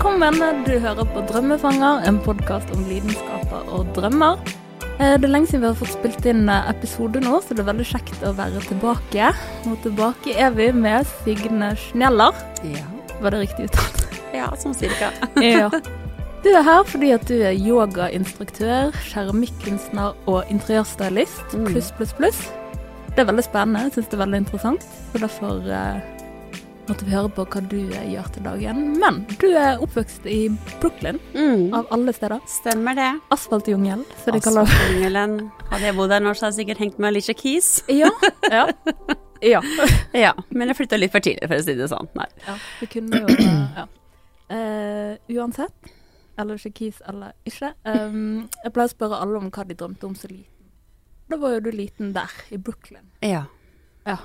Velkommen. Du hører på Drømmefanger, en podkast om lidenskaper og drømmer. Eh, Det er lenge siden vi har fått spilt inn eh, episode nå, så det er veldig kjekt å være tilbake. Og tilbake er vi med Signe Schneller. Ja. Var det riktig uttalt? ja, som cirka. ja. Du er her fordi at du er yogainstruktør, keramikkunstner og interiørstylist. Mm. Pluss, pluss, pluss. Det er veldig spennende. Jeg syns det er veldig interessant. Så derfor eh, måtte vi høre på hva du eh, gjør til dagen. Men du er oppvokst i Brooklyn, Mm. av alle steder. Stemmer det. Asfaltjungel, som de kaller det. Asfaltjungelen. Hadde jeg bodd der nå, så hadde jeg sikkert hengt med Alicia Keys. Ja. ja. Ja. Ja, men jeg flytta litt for tidlig, for å si det sånn. Nei. ja. Vi kunne jo Ja. Uh, uansett, eller ikke Keys eller ikke, um, jeg pleier å spørre alle om hva de drømte om så liten. Da var jo du liten der, i Brooklyn. Ja. Ja.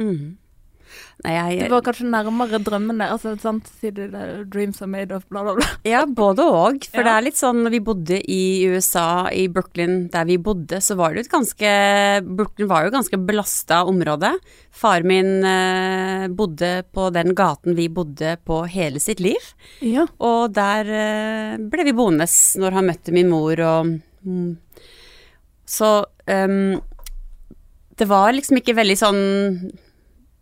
Mm. Nei, jeg Det var kanskje nærmere drømmene. Altså, sant, du det, 'dreams are made of', bla, bla, bla. Ja, både og. For Ja. det er litt sånn når vi bodde i USA, i Brooklyn, der vi bodde, så var det jo et ganske Brooklyn var jo et ganske belasta område. Far min eh, bodde på den gaten vi bodde på hele sitt liv. Ja. Og der eh, ble vi boende når han møtte min mor og mm. Så um, det var liksom ikke veldig sånn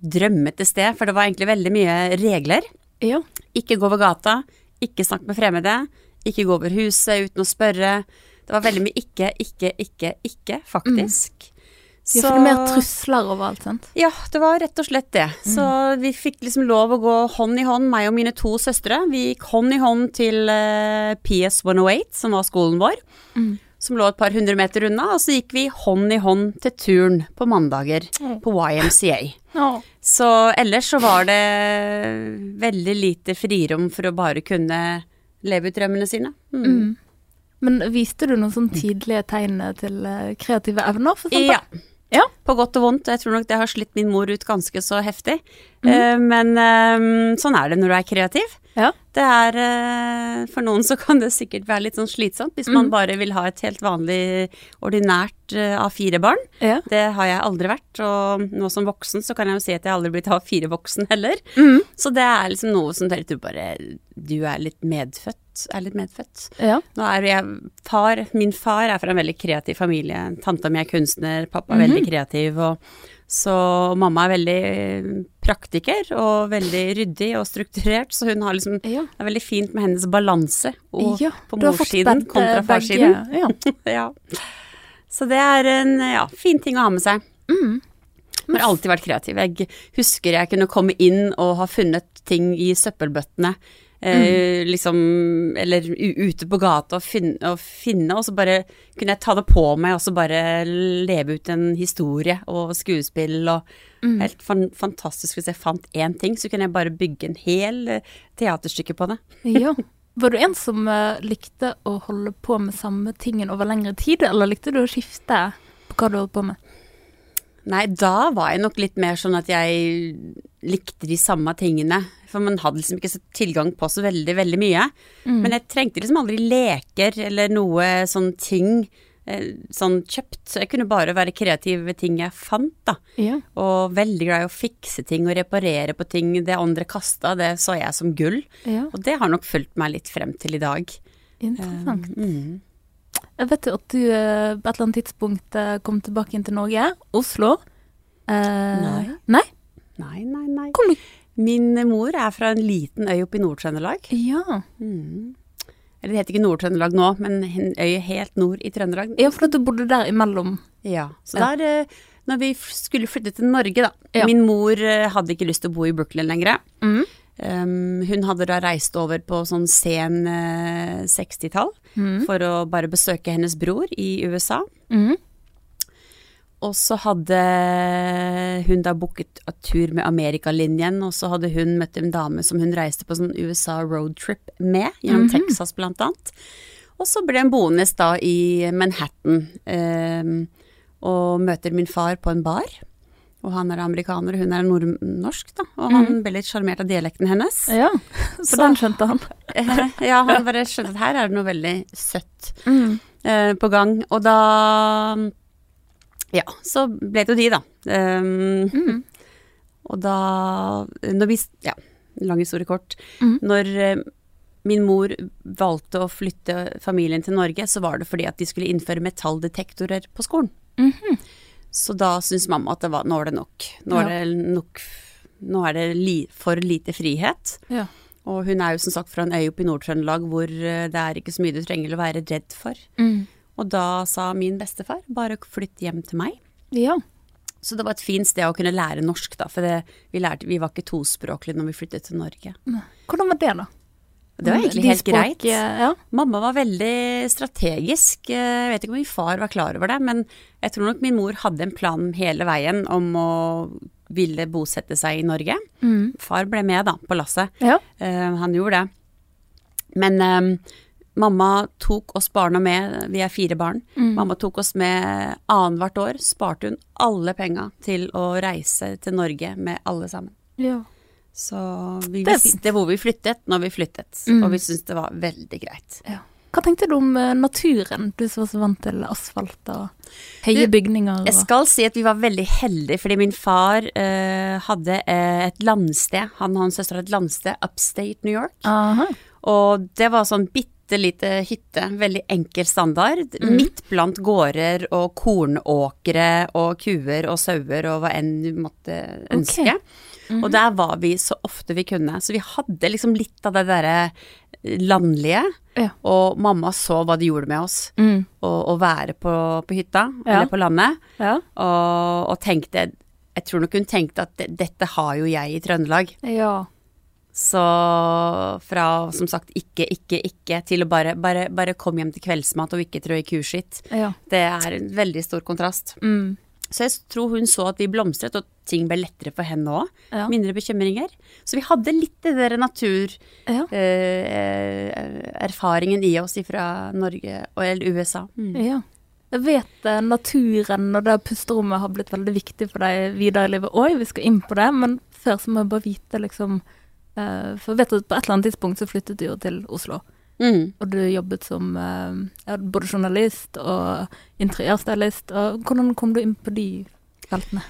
drømmete sted, for det var egentlig veldig mye regler. ja. Ikke gå over gata, ikke snakk med fremmede, ikke gå over huset uten å spørre. Det var veldig mye ikke, ikke, ikke, ikke, faktisk. Ja, for det er mer trusler overalt, sant? Ja, det var rett og slett det. Så vi fikk liksom lov å gå hånd i hånd, meg og mine to søstre. Vi gikk hånd i hånd til uh, PS 108, som var skolen vår, Mm. som lå et par hundre meter unna, og så gikk vi hånd i hånd til turn på mandager Mm. på YMCA. Ja. Så ellers så var det veldig lite frirom for å bare kunne leve ut drømmene sine. Mm. Mm. Men viste du noen sånn tidlige tegn til eh, kreative evner, for eksempel? Ja. Ja. På godt og vondt. Jeg tror nok det har slitt min mor ut ganske så heftig. Mm Eh, men eh, sånn er det når du er kreativ. Ja. Det er eh, For noen så kan det sikkert være litt sånn slitsomt hvis man Mhm. bare vil ha et helt vanlig, ordinært eh, A4-barn. Ja. Det har jeg aldri vært, og nå som voksen så kan jeg jo si at jeg aldri blitt A4-voksen heller. Mhm. Så det er liksom noe som tror bare Du er litt medfødt. Er litt medfødt. ja. Nå er jeg far Min far er fra en veldig kreativ familie. Tanta mi er kunstner, pappa er Mhm. veldig kreativ. Og, så mamma er veldig eh, praktiker og veldig ryddig og strukturert, så hun har liksom ja. Det er veldig fint med hennes balanse og ja. på morssiden kontra begge- farssiden. Ja. Ja. Så det er en ja, fin ting å ha med seg. Mm. Jeg har alltid vært kreativ. Jeg husker jeg kunne komme inn og ha funnet ting i søppelbøttene. Eh, liksom, eller ute på gata og finne, og finne, og så bare kunne jeg ta det på meg og så bare leve ut en historie og skuespill og Mm. Helt fan, fantastisk hvis jeg fant én ting, så kunne jeg bare bygge en hel eh, teaterstykke på det. ja. Var du en som eh, likte å holde på med samme tingen over lengre tid, eller likte du å skifte på hva du holdt på med? Nei, da var jeg nok litt mer sånn at jeg likte de samme tingene. For man hadde liksom ikke så tilgang på så veldig, veldig mye. Mm. Men jeg trengte liksom aldri leker eller noe sånn ting eh, sånn kjøpt. Så jeg kunne bare være kreativ ved ting jeg fant, da. Ja. Og veldig glad i å fikse ting og reparere på ting. Det andre kasta, det så jeg som gull. ja. Og det har nok fulgt meg litt frem til i dag. Interessant. Mm. Jeg vet jo at du eh, på et eller annet tidspunkt eh, kom tilbake inn til Norge. Oslo. Eh, Nei. Nei? Nei, nei, nei. Kom du Min mor er fra en liten øy oppe i Nord-Trøndelag. Ja. Mm. Eller det heter ikke Nord-Trøndelag nå, men en øy helt nord i Trøndelag. ja, for at du bodde der imellom. Ja, så Ja. der, eh, når vi f- skulle flytte til Norge da, Ja. min mor eh, hadde ikke lyst til å bo i Brooklyn lenger. Mm. Um, hun hadde da reist over på sånn sen eh, 60-tall Mm. for å bare besøke hennes bror i USA. Mm. Og så hadde hun da booket en tur med Amerikalinjen, og så hadde hun møtt en dame som hun reiste på sånn USA roadtrip med, gjennom Mhm. Texas blant annet. Og så ble hun boende da i Manhattan, eh, og møter min far på en bar. Og han er amerikaner, og hun er nordnorsk, da. Og han ble litt sjarmert av dialekten hennes. Ja, for Så- den skjønte han. Ja, han bare skjønte at her er det noe veldig søtt Mm. eh, på gang. Og da Ja, så ble det jo de, da. Um, Mm. Og da Når vi Ja, lang historie kort. Mhm. Når eh, min mor valgte å flytte familien til Norge, så var det fordi at de skulle innføre metalldetektorer på skolen. Mhm. Så da syntes mamma at det var, nå er det nok. Nå er det nok Nå er det li, for lite frihet. Ja. Og hun er jo som sagt fra en øy oppe i Nord-Trøndelag hvor eh, det er ikke så mye du trenger å være redd for. Mm. Og da sa min bestefar bare flytt hjem til meg. Ja. Så det var et fint sted å kunne lære norsk, da, for det, vi, lærte, vi var ikke tospråklige når vi flyttet til Norge. Hvordan var det, da? Det var egentlig helt greit. Ja. Mamma var veldig strategisk. Jeg vet ikke om min far var klar over det, men jeg tror nok min mor hadde en plan hele veien om å ville bosette seg i Norge. Mm. Far ble med da, på lasset. ja. Uh, han gjorde det. Men eh, mamma tok oss barna med, vi er fire barn. Mm. Mamma tok oss med annethvert år, sparte hun alle penga til å reise til Norge med alle sammen. ja. Så vi Det visste hvor vi flyttet når vi flyttet, Mm. og vi syntes det var veldig greit. Ja. Hva tenkte du om eh, naturen, du som var så vant til asfalt og høye Du, bygninger? Jeg skal si at vi var veldig heldige, fordi min far eh, hadde eh, et landsted, han og hans søster hadde et landsted upstate New York. Aha. Og det var sånn bitte lite hytte, veldig enkel standard, mm. midt blant gårder og kornåkre og kuer og sauer og hva enn du måtte ønske. Mhm. Og der var vi så ofte vi kunne, så vi hadde liksom litt av det derre landlige. Ja. Og mamma så hva det gjorde med oss, Mm. å, å være på, på hytta, Ja. eller på landet, Ja. og, og tenkte Jeg tror nok hun tenkte at det, dette har jo jeg i Trøndelag. ja. Så fra som sagt ikke, ikke, ikke til å bare, bare, bare komme hjem til kveldsmat og ikke trø i kuskitt. Ja. Det er en veldig stor kontrast. Mm. Så jeg tror hun så at vi blomstret, og ting ble lettere for henne òg. Ja. Mindre bekymringer. Så vi hadde litt det der Ja. naturerfaringen i oss fra Norge eller USA. Mm. ja. Jeg vet eh, naturen og det pusterommet har blitt veldig viktig for deg videre i livet. Oi, vi skal inn på det, men før så må jeg bare vite liksom eh, For jeg vet at på et eller annet tidspunkt så flyttet du jo til Oslo. Mm. Og du jobbet som eh, ja, både journalist og interiørstylist. Og hvordan kom du inn på de feltene?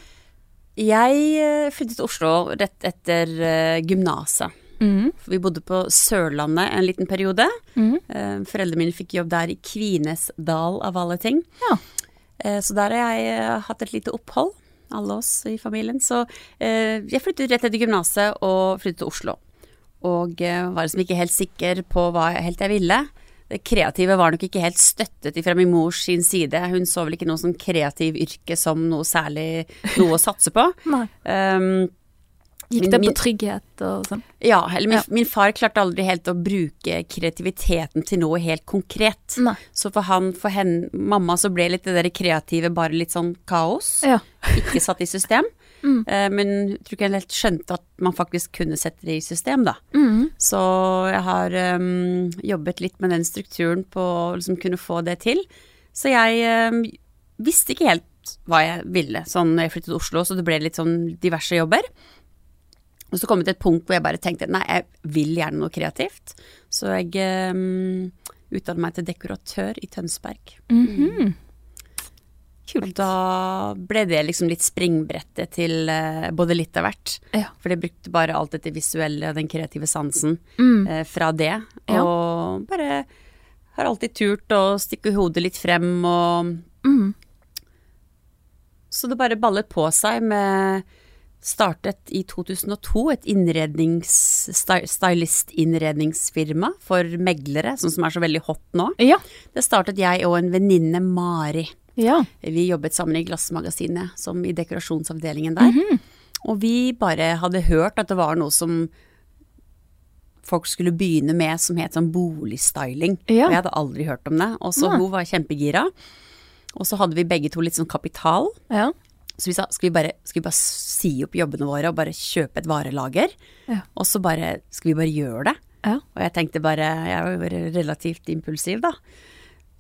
Jeg eh, flyttet til Oslo rett etter uh, gymnaset. Mm. Vi bodde på Sørlandet en liten periode. Mm. Eh, Foreldrene mine fikk jobb der i Kvinesdal, av alle ting. Ja. Eh, Så der har jeg eh, hatt et lite opphold, alle oss i familien. Så eh, jeg flyttet rett etter gymnaset og flyttet til Oslo. Og eh, var liksom ikke helt sikker på hva jeg- helt jeg ville. Det kreative var nok ikke helt støttet fra min mors sin side. Hun så vel ikke noe sånn kreativ yrke som noe særlig noe å satse på. Um, Gikk det på trygghet og sånn? ja, eller min, Ja. min far klarte aldri helt å bruke kreativiteten til noe helt konkret. Nei. Så for han, for henne, mamma, så ble litt det der kreative bare litt sånn kaos. Ja. Ikke satt i system. Mm. Eh, men jeg tror ikke jeg helt skjønte at man faktisk kunne sette det i system, da. Mm. Så jeg har um, jobbet litt med den strukturen på å liksom kunne få det til. Så jeg um, visste ikke helt hva jeg ville sånn når jeg flyttet til Oslo, så det ble litt sånn diverse jobber. Og så kom det til et punkt hvor jeg bare tenkte nei, jeg vil gjerne noe kreativt. Så jeg um, utdannet meg til dekoratør i Tønsberg. Mhm. Og Kult. da ble det liksom litt springbrettet til eh, både litt av hvert. Ja. For det brukte bare alt dette visuelle og den kreative sansen Mm. eh, fra det. Ja. Og bare har alltid turt å stikke hodet litt frem og Mm. Så det bare ballet på seg med Startet i 2002 et innrednings, sty- stylist-innredningsfirma for meglere, sånn som er så veldig hot nå. Ja. Det startet jeg og en venninne, Mari. Ja. Vi jobbet sammen i Glassmagasinet, som i dekorasjonsavdelingen der. Mhm. Og vi bare hadde hørt at det var noe som folk skulle begynne med som het sånn boligstyling. Ja. Og jeg hadde aldri hørt om det. Og så ja. hun var kjempegira. Og så hadde vi begge to litt sånn kapital. Ja. Så vi sa skal vi bare, skal vi bare si opp jobbene våre og bare kjøpe et varelager? Ja. Og så bare skal vi bare gjøre det? Ja. Og jeg tenkte bare Jeg var relativt impulsiv, da.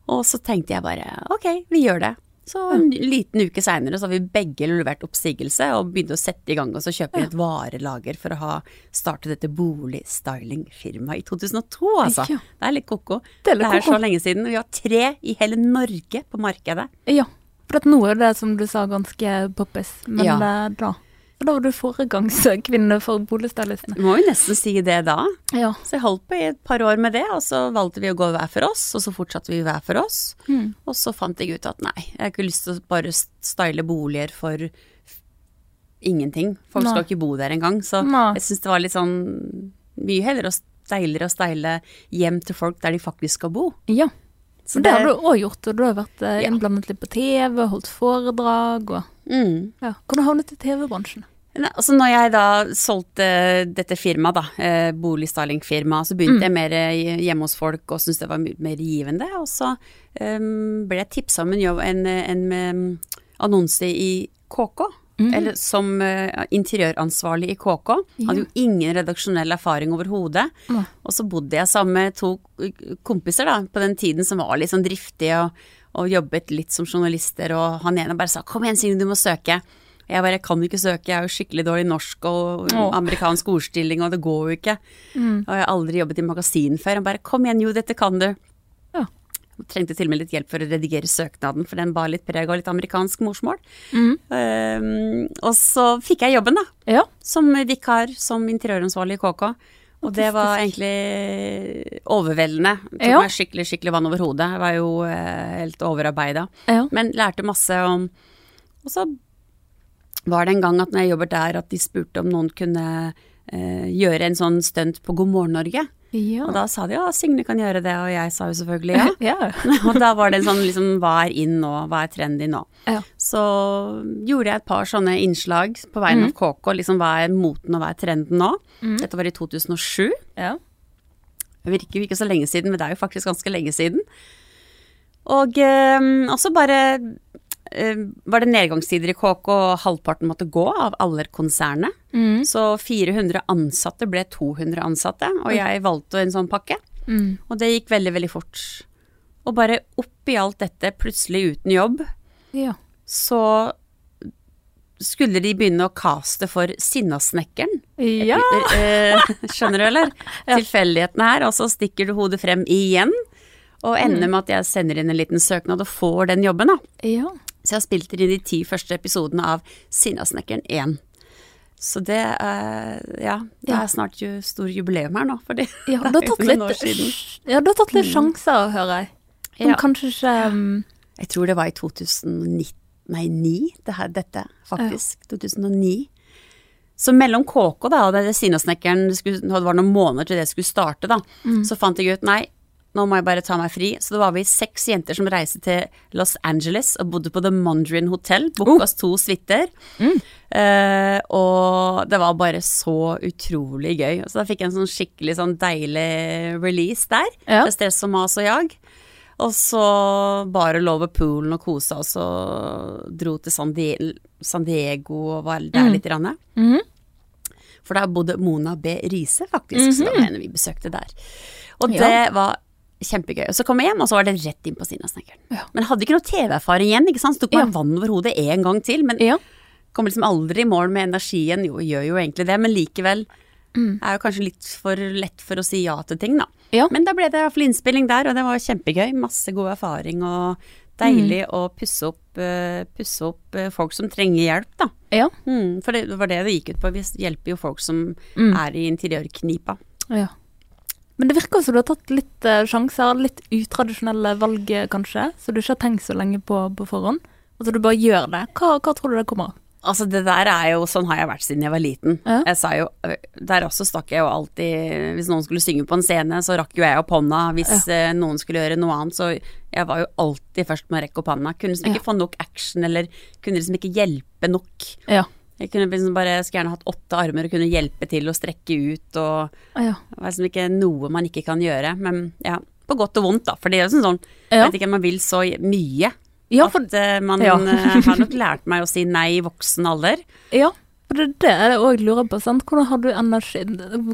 Og så tenkte jeg bare ok, vi gjør det. Så en liten uke seinere så har vi begge levert oppsigelse og begynte å sette i gang og så kjøpe inn et varelager for å ha startet dette boligstylingfirmaet i 2002, altså. Ja. Det er litt ko-ko. Det er Det er så lenge siden. Vi har tre i hele Norge på markedet. Ja. For at nå er det, som du sa, ganske poppis. Men Ja. er da Så da var du foregangskvinne for boligstylistene. Må jo nesten si det da. Ja. Så jeg holdt på i et par år med det, og så valgte vi å gå hver for oss, og så fortsatte vi hver for oss. Mm. Og så fant jeg ut at nei, jeg har ikke lyst til å bare style boliger for ingenting. Folk Nei. skal ikke bo der engang, så Nei. jeg syns det var litt sånn mye heller å deiligere å steile hjem til folk der de faktisk skal bo. ja. Så Men det har du òg gjort, og du har vært eh, innblandet litt på TV, holdt foredrag og mm. ja. Hvordan havnet du i TV-bransjen? Altså når jeg da solgte dette firmaet, da, eh, boligstylingfirmaet, så begynte Mm. jeg mer eh, hjemme hos folk og syntes det var mer givende. Og så um, ble jeg tipsa om en, jobb, en, en, mm, annonse i KK. Mm. Eller som uh, interiøransvarlig i KK. Hadde jo ingen redaksjonell erfaring overhodet. Nei. Og så bodde jeg sammen med to kompiser da, på den tiden som var litt sånn driftige og, og jobbet litt som journalister, og han ene bare sa 'kom igjen, Signe, du må søke'. Jeg bare 'jeg kan ikke søke, jeg er jo skikkelig dårlig i norsk og amerikansk ordstilling, og det går jo ikke'. Mm. Og jeg har aldri jobbet i magasin før. Han bare 'kom igjen, jo, dette kan du'. Ja. Jeg trengte til og med litt hjelp for å redigere søknaden, for den bar litt preg av litt amerikansk morsmål. Mm. Um, og så fikk jeg jobben, da. Ja. Som vikar, som interiøransvarlig i KK. Og det var egentlig overveldende. Tok Ja. meg skikkelig, skikkelig vann over hodet. Jeg var jo eh, helt overarbeida. ja. Men lærte masse om Og så var det en gang at når jeg jobbet der, at de spurte om noen kunne eh, gjøre en sånn stunt på God morgen Norge. Ja. Og da sa de ja, Signe kan gjøre det, og jeg sa jo selvfølgelig ja. ja. og da var det sånn liksom hva er inn nå, hva er trendy nå. Ja. Så gjorde jeg et par sånne innslag på vegne av KK, liksom hva er moten og hva er trenden nå. Mm. Dette var i 2007. ja. Det virker jo ikke så lenge siden, men det er jo faktisk ganske lenge siden. Og eh, også bare var det nedgangstider i KK, og halvparten måtte gå av alle konsernet. Mm. Så 400 ansatte ble 200 ansatte, og jeg valgte en sånn pakke. Mm. Og det gikk veldig, veldig fort. Og bare oppi alt dette, plutselig uten jobb, ja. så skulle de begynne å caste for Sinnasnekkeren. Ja. Eh, skjønner du, eller? Tilfeldighetene her, og så stikker du hodet frem igjen. Og ender med at jeg sender inn en liten søknad og får den jobben, da. Ja. Så jeg har spilt inn i de ti første episodene av Sinnasnekkeren 1. Så det er Ja, det Ja. er snart jo stor jubileum her nå, for det Ja, er jo noen år siden. ja, du har tatt litt sjanser, hører jeg. Som Ja. kanskje ikke um, Jeg tror det var i 2009, nei, 9, det her, dette, faktisk. 2009. Så mellom KK da, og Sinnasnekkeren, det det var noen måneder til det skulle starte, da, så fant jeg ut nei, nå må jeg bare ta meg fri. Så da var vi seks jenter som reiste til Los Angeles og bodde på The Mondrian Hotel. Booka oss to suiter. Eh, og det var bare så utrolig gøy. Så da fikk jeg en sånn skikkelig sånn deilig release der. Ja. Stress og mas og jag. Og så bare lå ved poolen og kosa oss og dro til San, Die San Diego og var der litt. Rann. Mhm. For der bodde Mona B. Riise, faktisk, så da en vi besøkte der. Og Ja. det var kjempegøy. Og så kom jeg hjem, og så var det rett inn på Sinnasnekkeren. Ja. Men jeg hadde ikke noe TV-erfaring igjen, ikke sant. Så tok meg Ja. vann over hodet en gang til. Men Ja. kom liksom aldri i mål med energien. Jo, gjør jo egentlig det, men likevel Mm. er jo kanskje litt for lett for å si ja til ting, da. Ja. Men da ble det i hvert fall innspilling der, og det var kjempegøy. Masse god erfaring og deilig Mm. å pusse opp, uh, pusse opp uh, folk som trenger hjelp, da. Ja. Mm, for det var det det gikk ut på. Vi hjelper jo folk som Mm. er i interiørknipa. ja. Men det virker som du har tatt litt uh, sjanser, litt utradisjonelle valg eh, kanskje, så du ikke har tenkt så lenge på på forhånd. Altså du bare gjør det. Hva, hva tror du det kommer av? Altså det der er jo, sånn har jeg vært siden jeg var liten. Ja. Jeg sa jo, Der også stakk jeg jo alltid Hvis noen skulle synge på en scene, så rakk jo jeg opp hånda. Hvis eh, noen skulle gjøre noe annet, så jeg var jo alltid først med å rekke opp hånda. Kunne liksom ikke få nok action, eller kunne liksom ikke hjelpe nok. Ja. Jeg kunne liksom bare skulle gjerne hatt åtte armer og kunne hjelpe til å strekke ut og Ja. Det var liksom ikke noe man ikke kan gjøre. Men ja, på godt og vondt, da. For det er jo sånn, Ja. jeg vet ikke, man vil så mye. Ja, for, at eh, man Ja. eh, har nok lært meg å si nei i voksen alder. ja, for det er det jeg òg lurer på. Sant? Hvordan har du energi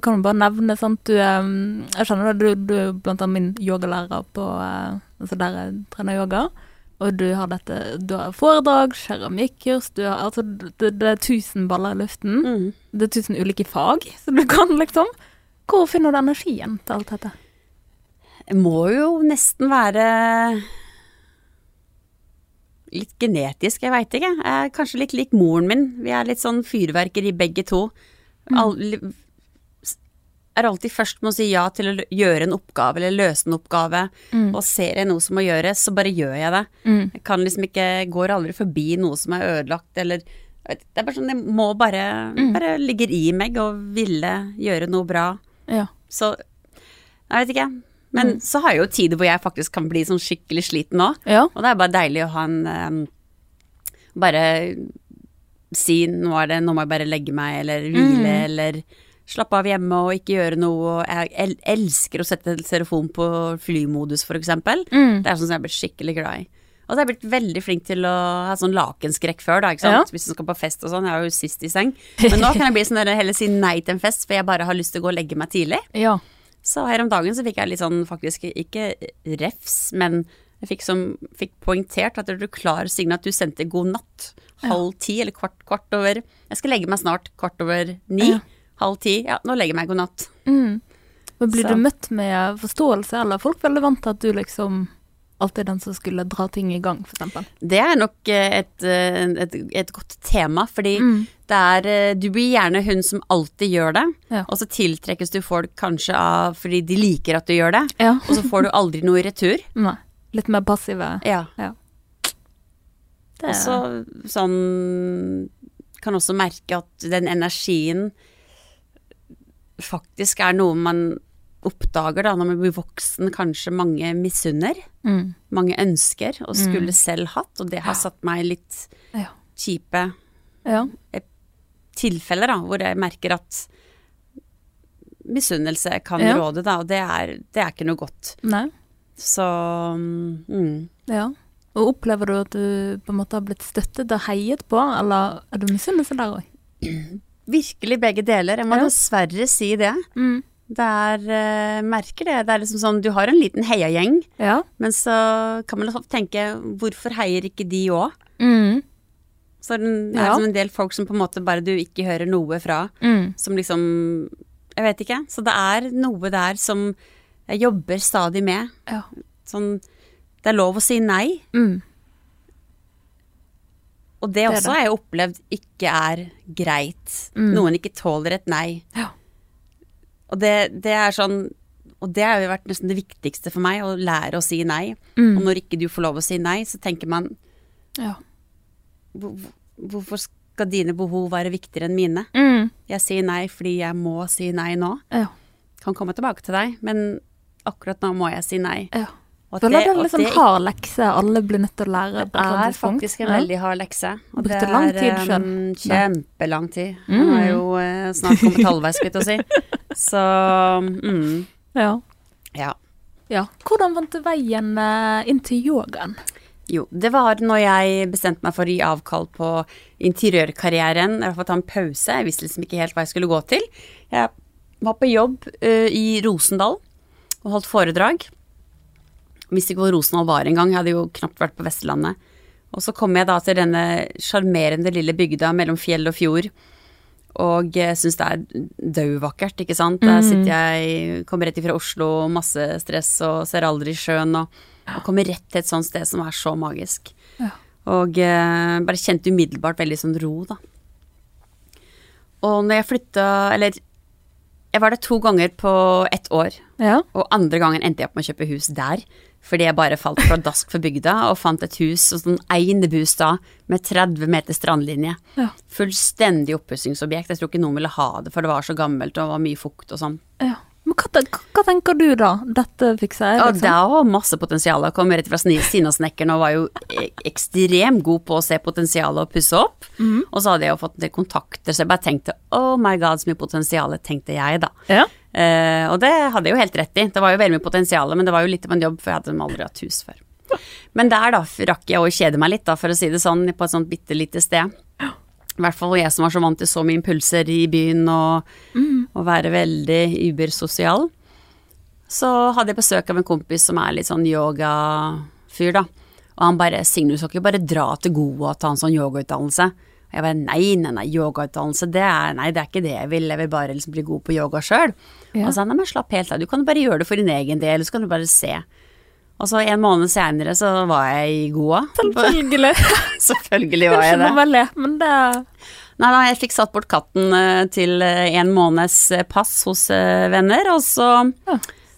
kan du bare nevne, sant. Du, eh, jeg skjønner det, du, du er blant annet min yogalærer på eh, Altså der jeg trener yoga. Og du har dette Du har foredrag, keramikkurs, du har Altså det, det er tusen baller i luften. Mm. Det er tusen ulike fag som du kan, liksom. Hvor finner du energien til alt dette? Det må jo nesten være litt genetisk, jeg veit ikke. Jeg er kanskje litt lik moren min. Vi er litt sånn fyrverkeri begge to. All, er alltid først med å si ja til å gjøre en oppgave eller løse en oppgave. Og ser jeg noe som må gjøres, så bare gjør jeg det. Mm. Jeg kan liksom ikke Går aldri forbi noe som er ødelagt, eller Det er bare sånn, det må bare Bare ligger i meg og ville gjøre noe bra. Ja. Så Jeg vet ikke. Men så har jeg jo tider hvor jeg faktisk kan bli sånn skikkelig sliten òg. Ja. Og det er bare deilig å ha en em, Bare si nå er det, nå må jeg bare legge meg, eller hvile, eller slappe av hjemme og ikke gjøre noe. Jeg elsker å sette telefon på flymodus, eksempel. Mm. Det er sånn som jeg er blitt skikkelig glad i. Og så har jeg blitt veldig flink til å ha sånn lakenskrekk før, da, ikke sant. Hvis du skal på fest og sånn. Jeg er jo sist i seng. Men nå kan jeg bli sånn der, heller si nei til en fest, for jeg bare har lyst til å gå og legge meg tidlig. Ja. Så her om dagen så fikk jeg litt sånn faktisk ikke refs, men jeg fikk, som, fikk poengtert at er du klar, Signe, at du sendte god natt halv ti eller kvart, kvart over Jeg skal legge meg snart kvart over ni. Ja. Halv ti. Ja, nå legger jeg meg god natt. Mm. Men blir Så. du møtt med forståelse, eller er folk veldig vant til at du liksom alltid er den som skulle dra ting i gang, eksempel? Det er nok eh, et, eh, et, et godt tema, fordi Mm. det er eh, Du blir gjerne hun som alltid gjør det, Ja. og så tiltrekkes du folk kanskje av fordi de liker at du gjør det, Ja. og så får du aldri noe i retur. Nei. Litt mer passive. Ja. Det Og så sånn Kan også merke at den energien faktisk er noe man oppdager da når man blir voksen, kanskje mange misunner. mm. Mange ønsker og skulle selv hatt, og det har satt meg litt Ja. kjipe ja. tilfeller da, hvor jeg merker at misunnelse kan Ja. råde, da, og det er, det er ikke noe godt. Nei. Så mm, Ja. Og opplever du at du på en måte har blitt støttet og heiet på, eller er du misunnelse der òg? virkelig begge deler. Jeg må Ja. dessverre si det. Mm. Det er uh, Merker det. Det er liksom sånn Du har en liten heiagjeng, Ja. men så kan man liksom tenke Hvorfor heier ikke de òg? Mm. Så det er liksom en del folk som på en måte bare du ikke hører noe fra. Mm. Som liksom Jeg vet ikke. Så det er noe der som jeg jobber stadig med. Ja. Sånn Det er lov å si nei. Mm. Og det det også det. har jeg opplevd ikke er greit. Mm. Noen ikke tåler et nei. Ja. Og det, det er sånn Og det har jo vært nesten det viktigste for meg, å lære å si nei. Mm. Og når ikke du får lov å si nei, så tenker man Ja. hvorfor skal dine behov være viktigere enn mine? Mm. Jeg sier nei fordi jeg må si nei nå. Ja. Kan komme tilbake til deg, men akkurat nå må jeg si nei. ja. Og Føler det er en liksom hard lekse alle blir nødt til å lære. Det er faktisk en veldig hard lekse. Og Brukte det lang tid selv. Kjempelang tid. Jeg har jo eh, snart kommet halvveis, skulle jeg til å si. Så mm, Ja. ja. ja. Hvordan vant du veien eh, inn til yogaen? Jo, det var når jeg bestemte meg for å gi avkall på interiørkarrieren, Jeg har ta en pause. Jeg visste liksom ikke helt hva jeg skulle gå til. Jeg var på jobb uh, i Rosendal og holdt foredrag. Visste ikke hvor Rosenholm var engang, jeg hadde jo knapt vært på Vestlandet. Og så kom jeg da til denne sjarmerende lille bygda mellom fjell og fjord. Og syns det er dauvakkert, ikke sant. Der sitter jeg, kommer rett ifra Oslo, masse stress og ser aldri sjøen. Og, og kommer rett til et sånt sted som er så magisk. Ja. Og eh, bare kjente umiddelbart veldig sånn ro, da. Og når jeg flytta Eller jeg var der to ganger på ett år. Ja. Og andre gangen endte jeg opp med å kjøpe hus der. Fordi jeg bare falt pladask for bygda og fant et hus, og sånn einebostad med 30 meter strandlinje. Ja. Fullstendig oppussingsobjekt. Jeg tror ikke noen ville ha det, for det var så gammelt og var mye fukt og sånn. ja. Men hva, hva tenker du da? Dette fikser jeg, Liksom. Ja, det var masse potensial. Jeg kom rett fra Sina-snekkeren og var jo e- ekstremt god på å se potensialet og pusse opp. Og så hadde jeg jo fått en del kontakter, så jeg bare tenkte oh my god, så mye potensial, tenkte jeg da. Ja. Eh, og det hadde jeg jo helt rett i. Det var jo veldig mye potensial, men det var jo litt av en jobb, for jeg hadde aldri hatt hus før. Men der da rakk jeg å kjede meg litt, da, for å si det sånn, på et sånt bitte lite sted. I hvert fall jeg som var så vant til så mye impulser i byen og, og være veldig ubersosial. Så hadde jeg besøk av en kompis som er litt sånn yogafyr, da. Og han bare 'Signe, du skal ikke bare dra til Goa og ta en sånn yogautdannelse'. Jeg bare 'nei, nei, nei, yogautdannelse, det er, nei, det er ikke det jeg vil, jeg vil bare liksom bli god på yoga sjøl'. Ja. Og så sa 'nei, men slapp helt av, du kan bare gjøre det for din egen del, så kan du bare se'. Og så en måned senere så var jeg i Goa. Selvfølgelig. Selvfølgelig var jeg det. vel men det Nei, da, jeg fikk satt bort katten eh, til eh, en måneds eh, pass hos venner, og så,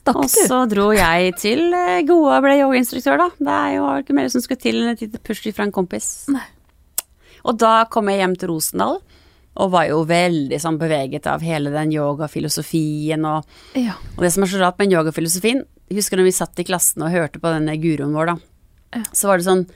stakk og så dro jeg til Goa og ble yogainstruktør, da. Det er jo ikke mer som skulle til enn et lite push fra en kompis. Nei. Og da kom jeg hjem til Rosendal, og var jo veldig sånn beveget av hele den yogafilosofien og Ja. Og det som er så rart med yogafilosofien, husker når vi satt i klassen og hørte på denne guruen vår, da, Ja. så var det sånn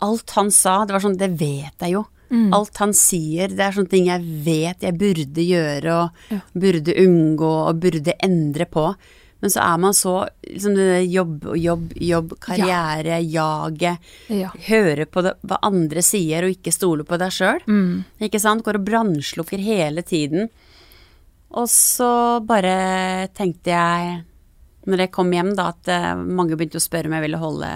Alt han sa, det var sånn Det vet jeg jo. Mm. Alt han sier, det er sånne ting jeg vet jeg burde gjøre og Ja. burde unngå og burde endre på. Men så er man så liksom det der jobb og jobb, jobb, karriere, jaget. Ja. Høre på det, hva andre sier og ikke stole på deg sjøl. Mm. Ikke sant? Går og brannslukker hele tiden. Og så bare tenkte jeg, når jeg kom hjem, da, at eh, mange begynte å spørre om jeg ville holde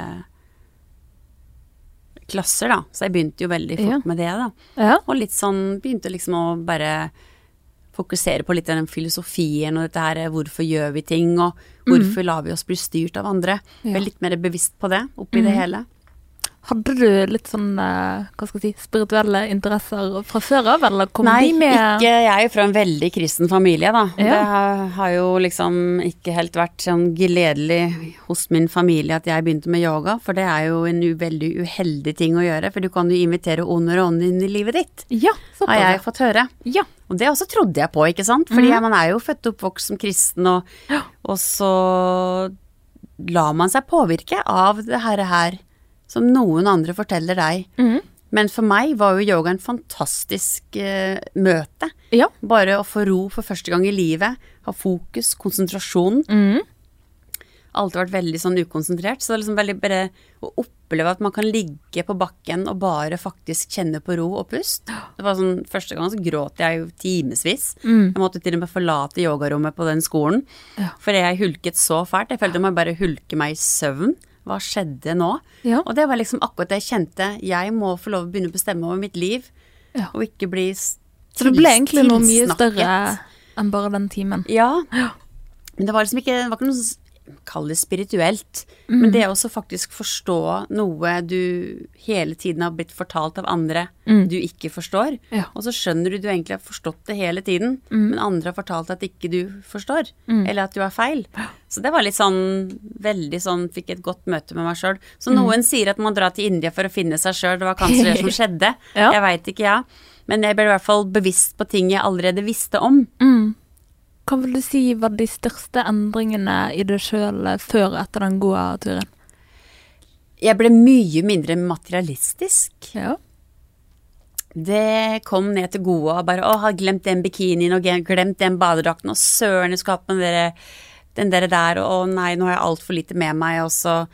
klasser, da. Så jeg begynte jo veldig fort Ja. med det, da. ja. Og litt sånn begynte liksom å bare fokusere på litt av den filosofien og dette her eh, hvorfor gjør vi ting, og hvorfor lar vi oss bli styrt av andre. Ja. Ble litt mer bevisst på det oppi det hele. Hadde du litt sånn eh, hva skal jeg si, spirituelle interesser fra før av, eller kom Nei, de med ikke jeg er fra en veldig kristen familie, da. Ja. Det har, har jo liksom ikke helt vært sånn gledelig hos min familie at jeg begynte med yoga, for det er jo en veldig uheldig ting å gjøre, for du kan jo invitere onder og ånd inn i livet ditt, Ja, så har jeg fått høre. Ja. Og det også trodde jeg på, ikke sant, fordi Mhm. man er jo født og oppvokst som kristen, og, Ja. og så lar man seg påvirke av det her, her som noen andre forteller deg. Mm. Men for meg var jo yoga en fantastisk eh, møte. Ja. Bare å få ro for første gang i livet, ha fokus, konsentrasjon. Mm. Alltid vært veldig sånn ukonsentrert. Så det er liksom veldig bare å oppleve at man kan ligge på bakken og bare faktisk kjenne på ro og pust. Det var sånn, Første gang så gråt jeg jo timevis. Mm. Jeg måtte til og med forlate yogarommet på den skolen. Ja. For jeg hulket så fælt. Jeg følte jeg bare hulke meg i søvn. Hva skjedde nå? Ja. Og det var liksom akkurat det jeg kjente. Jeg må få lov å begynne å bestemme over mitt liv, Ja. og ikke bli tilsnakket. Så det ble egentlig noe mye større enn bare den timen. Ja. Men det var liksom ikke, det var ikke noe s- Kall det spirituelt. Men det det også faktisk forstå noe du hele tiden har blitt fortalt av andre Mm. du ikke forstår. Ja. Og så skjønner du du egentlig har forstått det hele tiden, Mm. men andre har fortalt at ikke du forstår. Eller at du er feil. Så det var litt sånn veldig sånn Fikk et godt møte med meg sjøl. Så Mm. noen sier at man drar til India for å finne seg sjøl. Det var kanskje det som skjedde. Ja. Jeg veit ikke, ja. Men jeg ble i hvert fall bevisst på ting jeg allerede visste om. Mm. Hva vil du si var de største endringene i deg sjøl før og etter den gode turen? Jeg ble mye mindre materialistisk. Ja. Det kom ned til gode og bare 'Å, har glemt den bikinien og glemt den badedrakten', og 'søren, jeg skulle hatt den dere den der der', og 'å nei, nå har jeg altfor lite med meg', og så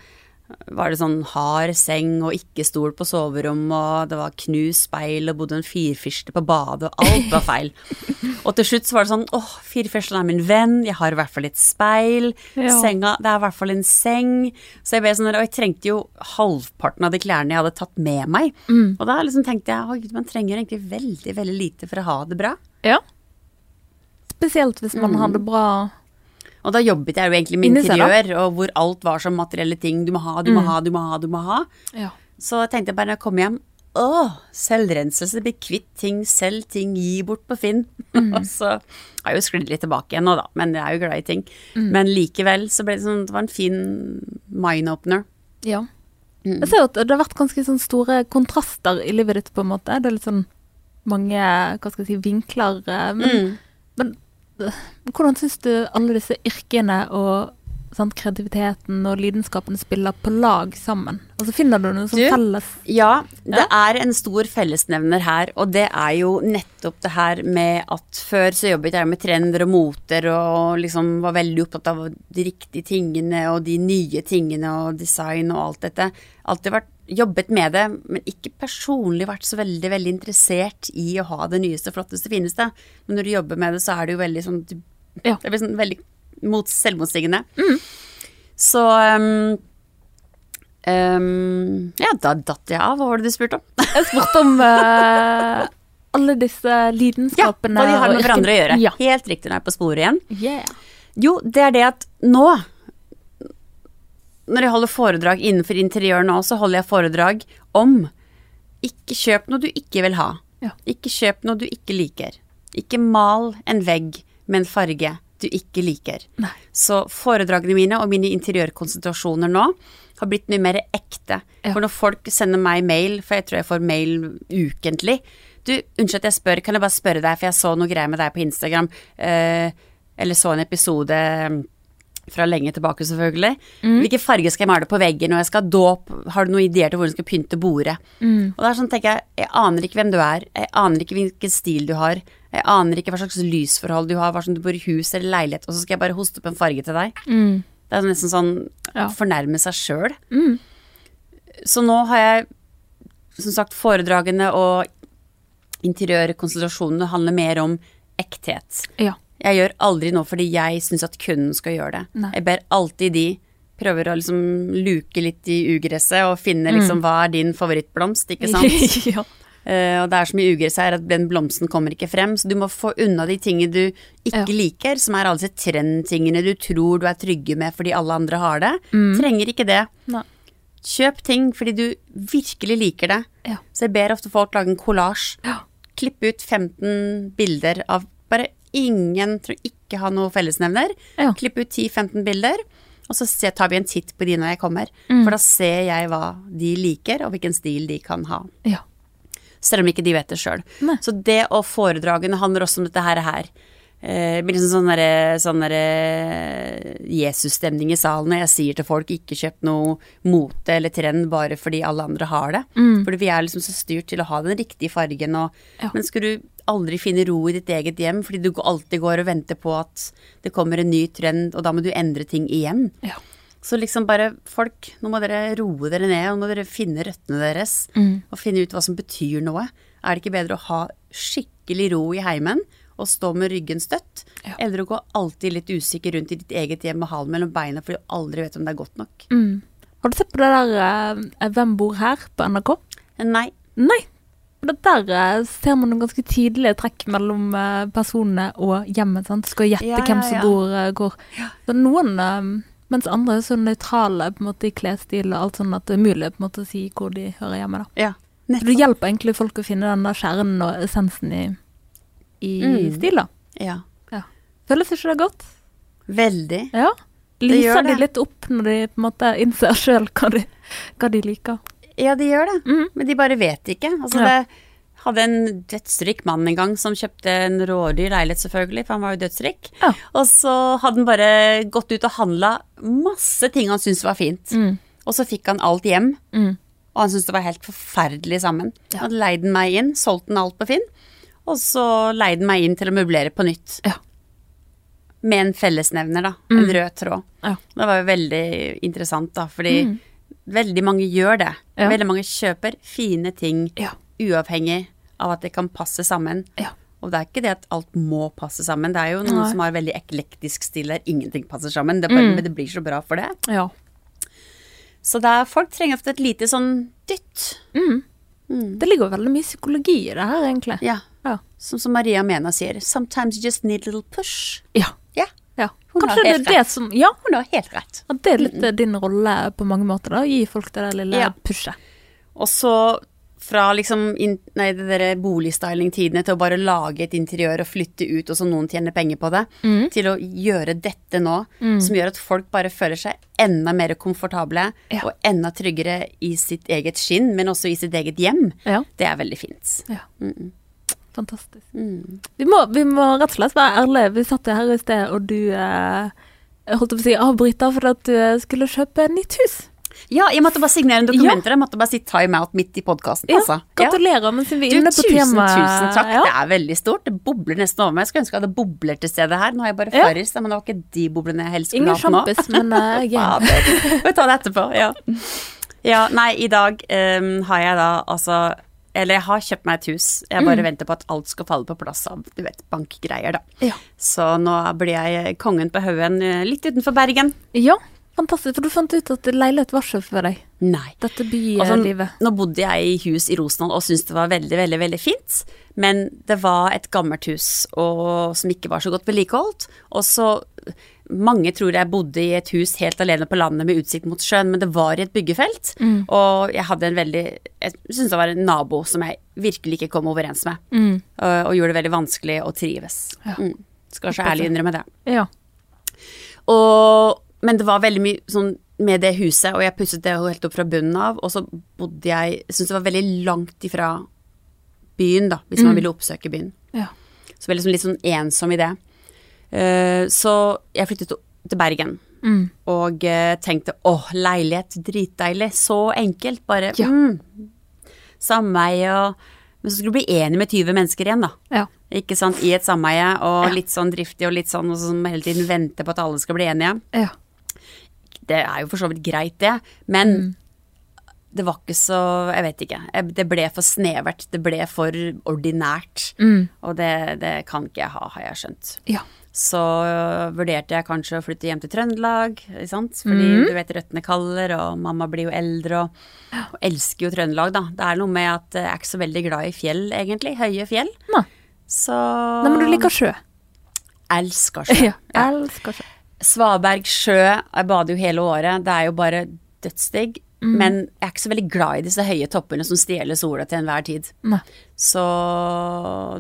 var det sånn hard seng og ikke stol på soverom, og det var knust speil og bodde en firfirste på badet, og alt var feil. og til slutt så var det sånn 'Åh, firfirsten er min venn, jeg har i hvert fall et speil', Ja. senga, det er i hvert fall en seng', så jeg ble sånn, og jeg trengte jo halvparten av de klærne jeg hadde tatt med meg. Og da liksom tenkte jeg at man trenger egentlig veldig, veldig lite for å ha det bra. ja. Spesielt hvis man Mm. har det bra Og da jobbet jeg jo egentlig med interiør, og hvor alt var som materielle ting. Du må ha, du må ha, du må ha, du må ha. Ja. Så tenkte jeg bare når jeg kom hjem Å, selvrenselse, bli kvitt ting, selv, ting, gi bort på Finn. Og så har jeg jo sklidd litt tilbake igjen nå, da, men jeg er jo glad i ting. Men likevel så ble det sånn, det var en fin mind-opener. ja. Jeg ser jo at det har vært ganske sånn store kontraster i livet ditt, på en måte. Det er litt sånn mange hva skal jeg si, vinkler. eh, Men, Mm. men hvordan syns du alle disse yrkene og sant, kreativiteten og lidenskapen spiller på lag sammen? Og så Finner du noe som Du? felles Ja, det Ja. er en stor fellesnevner her, og det er jo nettopp det her med at før så jobbet jeg med trender og moter og liksom var veldig opptatt av de riktige tingene og de nye tingene og design og alt dette. Alltid vært jobbet med det, men ikke personlig vært så veldig, veldig interessert i å ha det nyeste, flotteste, fineste. Men når du jobber med det, så er det jo veldig sånn Ja. Det blir sånn veldig mot, selvmotsigende. Så um, um, Ja, da datt jeg av. Hva var det du spurte om? Jeg spurte om uh, alle disse lidenskapene. Ja, hva de har med hverandre å gjøre. Ja. Helt riktig, nå er jeg på sporet igjen. Yeah. Jo, det er det at nå når jeg holder foredrag innenfor interiør nå, så holder jeg foredrag om ikke kjøp noe du ikke vil ha. Ja. Ikke kjøp noe du ikke liker. Ikke mal en vegg med en farge du ikke liker. Nei. Så foredragene mine og mine interiørkonsentrasjoner nå har blitt mye mer ekte. Ja. For når folk sender meg mail, for jeg tror jeg får mail ukentlig Du, unnskyld at jeg spør, kan jeg bare spørre deg, for jeg så noe greier med deg på Instagram, eh, eller så en episode fra lenge tilbake, selvfølgelig. Hvilken farge skal jeg male på veggen når jeg skal ha dåp? Har du noen ideer til hvordan du skal pynte bordet? Og det er sånn, tenker jeg, jeg aner ikke hvem du er, jeg aner ikke hvilken stil du har, jeg aner ikke hva slags lysforhold du har, hva som du bor i hus eller leilighet, og så skal jeg bare hoste opp en farge til deg. Mm. Det er nesten sånn Ja. fornærme seg sjøl. Mm. Så nå har jeg som sagt foredragene og interiørkonsentrasjonene handler mer om ekthet. Ja. Jeg gjør aldri noe fordi jeg syns at kunden skal gjøre det. Nei. Jeg ber alltid de prøver å liksom luke litt i ugresset og finne liksom hva er din favorittblomst, ikke sant. ja. Uh, og det er så mye ugress her at den blomsten kommer ikke frem, så du må få unna de tingene du ikke Ja. liker, som er alle disse trendtingene du tror du er trygge med fordi alle andre har det. Trenger ikke det. Nei. Kjøp ting fordi du virkelig liker det. Ja. Så jeg ber ofte folk lage en kollasj. Ja. Klippe ut 15 bilder av bare ingen tror ikke ha noe fellesnevner. Ja. Klipp ut 10-15 bilder, og så se, tar vi en titt på de når jeg kommer. Mm. For da ser jeg hva de liker, og hvilken stil de kan ha. Ja. Selv om ikke de vet det sjøl. Så det og foredragene handler også om dette her. Her. Eh, Det blir liksom sånn derre sånn derre Jesus-stemning i salen når jeg sier til folk ikke kjøp noe mote eller trend bare fordi alle andre har det. Fordi vi er liksom så styrt til å ha den riktige fargen og Mm. Ja. Men skal du aldri finne ro i ditt eget hjem fordi du alltid går og venter på at det kommer en ny trend, og da må du endre ting igjen. Ja. Så liksom bare folk, nå må dere roe dere ned, og nå må dere finne røttene deres. Mm. Og finne ut hva som betyr noe. Er det ikke bedre å ha skikkelig ro i heimen og stå med ryggen støtt, Ja. eller å gå alltid litt usikker rundt i ditt eget hjem med halen mellom beina fordi du aldri vet om det er godt nok? Mm. Har du sett på det der uh, Hvem bor her på NRK? Nei. Nei. Det Der eh, ser man noen ganske tydelige trekk mellom uh, personene og hjemmet. sant? Skal gjette Ja, hvem ja, som bor uh, hvor. Så noen, mens andre er så nøytrale på en måte i klesstil og alt sånn at det er umulig på en måte å si hvor de hører hjemme. da. Ja. Nettopp. det hjelper egentlig folk å finne den der kjernen og essensen i, i Mm. stil, da. Ja. Ja. Føles ikke det godt? Veldig. Ja. Det Lyser de det. litt opp når de på en måte innser sjøl hva, hva de liker? Ja, de gjør det. mm. Men de bare vet ikke. Altså, Ja. det hadde en dødsrik mann en gang som kjøpte en rådyr leilighet, selvfølgelig, for han var jo dødsrik. Ja. Og så hadde han bare gått ut og handla masse ting han syntes var fint. Mm. Og så fikk han alt hjem, Mm. og han syntes det var helt forferdelig sammen. Ja. Han hadde leid den meg inn, solgt den alt på Finn, og så leide den meg inn til å møblere på nytt. Ja. Med en fellesnevner, da. Mm. En rød tråd. Ja. Det var jo veldig interessant, da, fordi Mm. veldig mange gjør det. Ja. Veldig mange kjøper fine ting uavhengig av at det kan passe sammen. Ja. Og det er ikke det at alt må passe sammen. Det er jo noen Nei. som har veldig eklektisk stil der ingenting passer sammen. Det bare, Mm. Det blir så bra for det. Ja. Så det er, folk trenger ofte et lite sånn dytt. Mm. Mm. Det ligger veldig mye psykologi i det her, egentlig. Ja. Ja. Som, som Maria Mena sier. Sometimes you just need a little push. Ja. Ja, ja. Hun har Kanskje det helt er rett. som Ja, hun har helt rett. at det er litt mm. din rolle på mange måter, da. Gi folk det der lille pushet. Og så fra liksom in, nei, det der boligstyling-tidene til å bare lage et interiør og flytte ut, og så noen tjener penger på det, Mm. til å gjøre dette nå, som gjør at folk bare føler seg enda mer komfortable Ja. og enda tryggere i sitt eget skinn, men også i sitt eget hjem. Ja. Det er veldig fint. ja. Mm. Fantastisk. Mm. Vi må, vi må rett og slett være ærlige. Vi satt her i sted, og du eh, holdt på å si avbryta for at du eh, skulle kjøpe nytt hus. Ja, jeg måtte bare signere en dokumenter. Jeg måtte bare si time out midt i podkasten, Ja, altså. Ja. Gratulerer, men siden vi er inne på tusen, tema. tusen takk. Ja. Det er veldig stort. Det bobler nesten over meg. Jeg skulle ønske jeg hadde bobler til stede her. Nå har jeg bare Ja. Farris, men det var ikke de boblene jeg helst skulle Ingen nå. Ingen sjampis, men uh, er Ja, Vi tar det etterpå, ja. Ja, nei, i dag um, har jeg da altså Eller jeg har kjøpt meg et hus. Jeg bare venter på at alt skal falle på plass av du vet, bankgreier, da. Ja. Så nå blir jeg kongen på haugen eh, litt utenfor Bergen. ja, fantastisk. For du fant ut at leilighet var ikke for deg. Nei. Dette Altså, bylivet. nå bodde jeg i hus i Rosenholm og syntes det var veldig, veldig veldig fint. Men det var et gammelt hus og, som ikke var så godt vedlikeholdt. Og så Mange tror jeg bodde i et hus helt alene på landet med utsikt mot sjøen, men det var i et byggefelt. Og jeg hadde en veldig Jeg syntes det var en nabo som jeg virkelig ikke kom overens med. Mm. Og, og gjorde det veldig vanskelig å trives. Ja. Mm. Skal så ærlig innrømme det. Ja. Og, men det var veldig mye sånn med det huset, og jeg pusset det helt opp fra bunnen av, og så bodde jeg Jeg syntes det var veldig langt ifra byen, da, hvis man ville oppsøke byen. ja. Så veldig sånn, litt sånn ensom i det. Uh, så jeg flyttet til Bergen. Mm. Og uh, tenkte åh, leilighet, dritdeilig, så enkelt, bare Ja. mm, sameie og Men så skulle du bli enig med 20 mennesker igjen, da. Ja. Ikke sant, i et sameie, og litt sånn driftig og litt sånn, og som hele tiden venter på at alle skal bli enige. Ja. Det er jo for så vidt greit, det, men det var ikke så Jeg vet ikke. Det ble for snevert. Det ble for ordinært. Mm. Og det, det kan ikke jeg ha, har jeg skjønt. Ja. Så vurderte jeg kanskje å flytte hjem til Trøndelag. Fordi du vet røttene kaller, og mamma blir jo eldre og, og elsker jo Trøndelag, da. Det er noe med at jeg er ikke så veldig glad i fjell, egentlig. Høye fjell. Nei. Så Nei, men du liker sjø. Elsker sjø. Ja. Elsker sjø. Svaberg sjø, jeg bader jo hele året, det er jo bare dødsdigg. Mm. Men jeg er ikke så veldig glad i disse høye toppene som stjeler sola til enhver tid. Nei. Så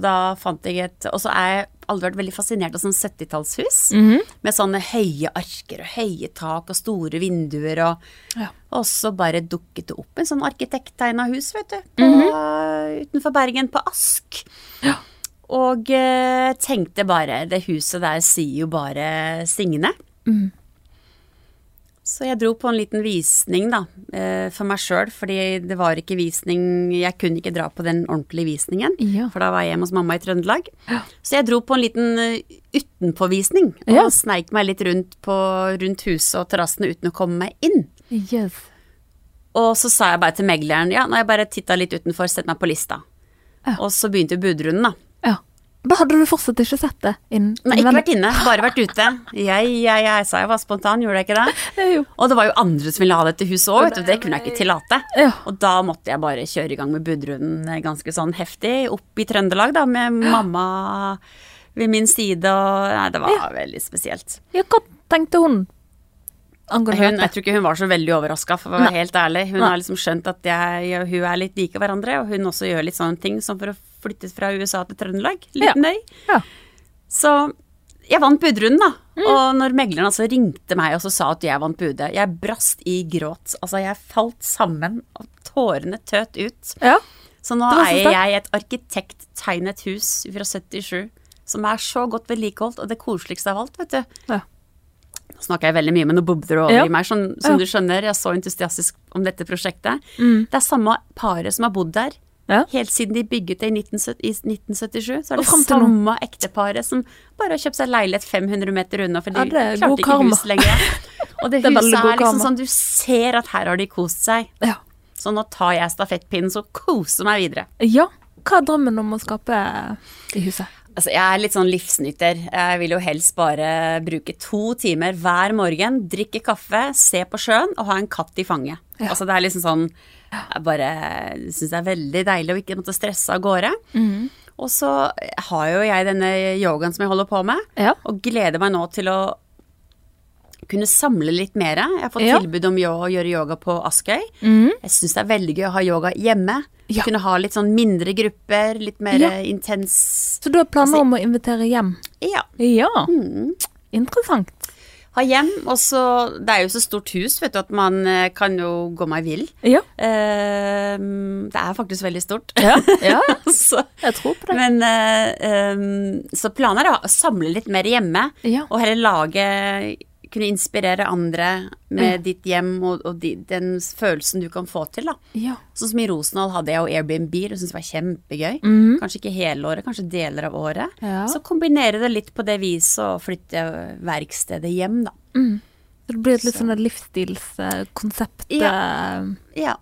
da fant jeg et Og så er jeg aldri vært veldig fascinert av sånn 70-tallshus. Mhm. Med sånne høye arker og høye tak og store vinduer og Ja. Og så bare dukket det opp en sånn arkitekttegna hus, vet du. På, Utenfor Bergen, på Ask. Ja. Og eh, tenkte bare Det huset der sier jo bare Signe. Mm. Så jeg dro på en liten visning, da, eh, for meg sjøl, fordi det var ikke visning Jeg kunne ikke dra på den ordentlige visningen, Ja. for da var jeg hjemme hos mamma i Trøndelag. Så jeg dro på en liten eh, utenpåvisning, og Ja. sneik meg litt rundt, på, rundt huset og terrassene uten å komme meg inn. Yes. Og så sa jeg bare til megleren ja, nå har jeg bare titta litt utenfor, sett meg på lista. Ja. Og så begynte budrunden, da. Ja. Hadde du fortsatt ikke sett det? Inn, Nei, ikke vært inne, bare vært ute. Jeg, jeg, jeg sa jeg var spontan, gjorde jeg ikke det? Jo. Og det var jo andre som ville ha dette huset òg, vet du. Det kunne jeg ikke tillate. Ja. Og da måtte jeg bare kjøre i gang med budrunden ganske sånn heftig, opp i Trøndelag da, med mamma ved min side og Nei, det var veldig spesielt. ja, hva tenkte hun Hun, jeg tror ikke hun var så veldig overraska, for å være Nei. helt ærlig. Hun Nei. har liksom skjønt at jeg og hun er litt like hverandre, og hun også gjør litt sånne ting som for å flytte fra USA til Trøndelag. Ja. Liten øy. Ja. Så jeg vant budrunden, da. Og når megleren altså ringte meg og så sa at jeg vant budet, jeg brast i gråt. Altså, jeg falt sammen, og tårene tøt ut. Ja. Så nå eier jeg et arkitekttegnet hus fra 77 som er så godt vedlikeholdt, og det koseligste av alt, vet du. Ja. Nå snakker jeg veldig mye, med noen det over Ja. i meg. som, som Ja. du skjønner, jeg er så entusiastisk om dette prosjektet. Mm. Det er samme paret som har bodd der. Ja. Helt siden de bygget det i 1970 i 1977, så er det samme ekteparet som bare har kjøpt seg leilighet 500 meter unna, for de Ja, er klarte ikke karma. hus lenger. Og det, Det er huset god er liksom sånn, du ser at her har de kost seg. Ja. Så nå tar jeg stafettpinnen så koser meg videre. ja. Hva er drømmen om å skape i huset? Altså, jeg er litt sånn livsnyter. Jeg vil jo helst bare bruke to timer hver morgen, drikke kaffe, se på sjøen og ha en katt i fanget. Ja. Altså, det er liksom sånn Jeg bare syns det er veldig deilig å ikke måtte stresse av gårde. Mm. Og så har jo jeg denne yogaen som jeg holder på med, Ja. og gleder meg nå til å kunne samle litt mer. Jeg har fått Ja. tilbud om å gjøre yoga på Askøy. Mm. Jeg syns det er veldig gøy å ha yoga hjemme. Ja. Kunne ha litt sånn mindre grupper, litt mer Ja. intens Så du har planer Altså- om å invitere hjem? Ja. Ja. Mm. Interessant. Ha hjem, og så Det er jo så stort hus, vet du, at man eh, kan jo gå meg vill. Ja. Eh, det er faktisk veldig stort. Ja. ja. så, Jeg tror på det. men eh, ehm, Så planen er å samle litt mer hjemme, Ja. og heller lage Kunne inspirere andre med Ja. ditt hjem og, og de, den følelsen du kan få til, da. Ja. Sånn som i Rosendal hadde jeg jo Airbnb, og syntes det var kjempegøy. Mhm. Kanskje ikke hele året, kanskje deler av året. Ja. Så kombinere det litt på det viset og flytte verkstedet hjem, da. Mm. Så det blir et litt Så. sånn livsstilskonsept Ja. eh, Ja.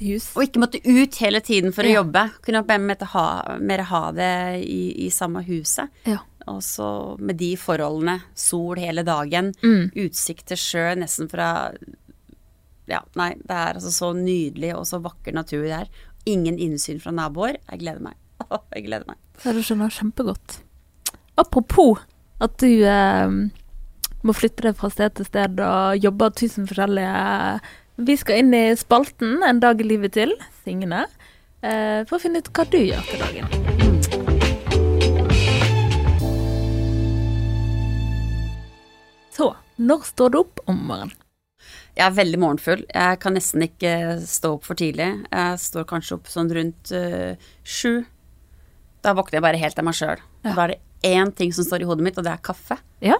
hus. Og ikke måtte ut hele tiden for å jobbe. Kunne mer ha, mer ha det i, i samme huset. Ja. Og så med de forholdene, sol hele dagen, Mm. utsikt til sjø nesten fra Ja, nei, det er altså så nydelig og så vakker natur der. Ingen innsyn fra naboer. Jeg gleder meg. Jeg gleder meg. Det skjønner jeg kjempegodt. Apropos at du eh, må flytte deg fra sted til sted og jobbe tusen forskjellige Vi skal inn i spalten En dag i livet til, Signe, eh, for å finne ut hva du gjør til dagen. Når står du opp om morgenen? Jeg er veldig morgenfull. Jeg kan nesten ikke stå opp for tidlig. Jeg står kanskje opp sånn rundt uh, sju. Da våkner jeg bare helt av meg sjøl. Ja. Da er det én ting som står i hodet mitt, og det er kaffe. Ja.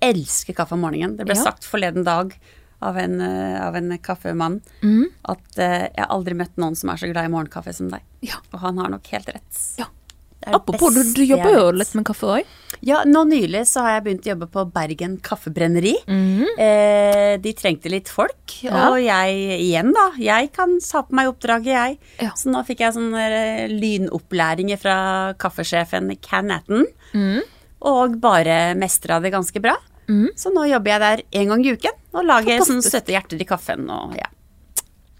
Elsker kaffe om morgenen. Det ble Ja. sagt forleden dag av en, eh, av en kaffemann Mm. at uh, jeg har aldri møtt noen som er så glad i morgenkaffe som deg. Ja. Og han har nok helt rett. Ja. Apropos, du, du jobber jo litt med kaffe òg. Ja, nå nylig så har jeg begynt å jobbe på Bergen Kaffebrenneri. Mm. Eh, de trengte litt folk, Ja. og jeg igjen, da. Jeg kan ta på meg oppdraget, jeg. Ja. Så nå fikk jeg sånne lynopplæringer fra kaffesjefen Canatton, Mm. og bare mestra det ganske bra. Mm. Så nå jobber jeg der en gang i uken og lager sånn Fantastisk. søte hjerter i kaffen og ja.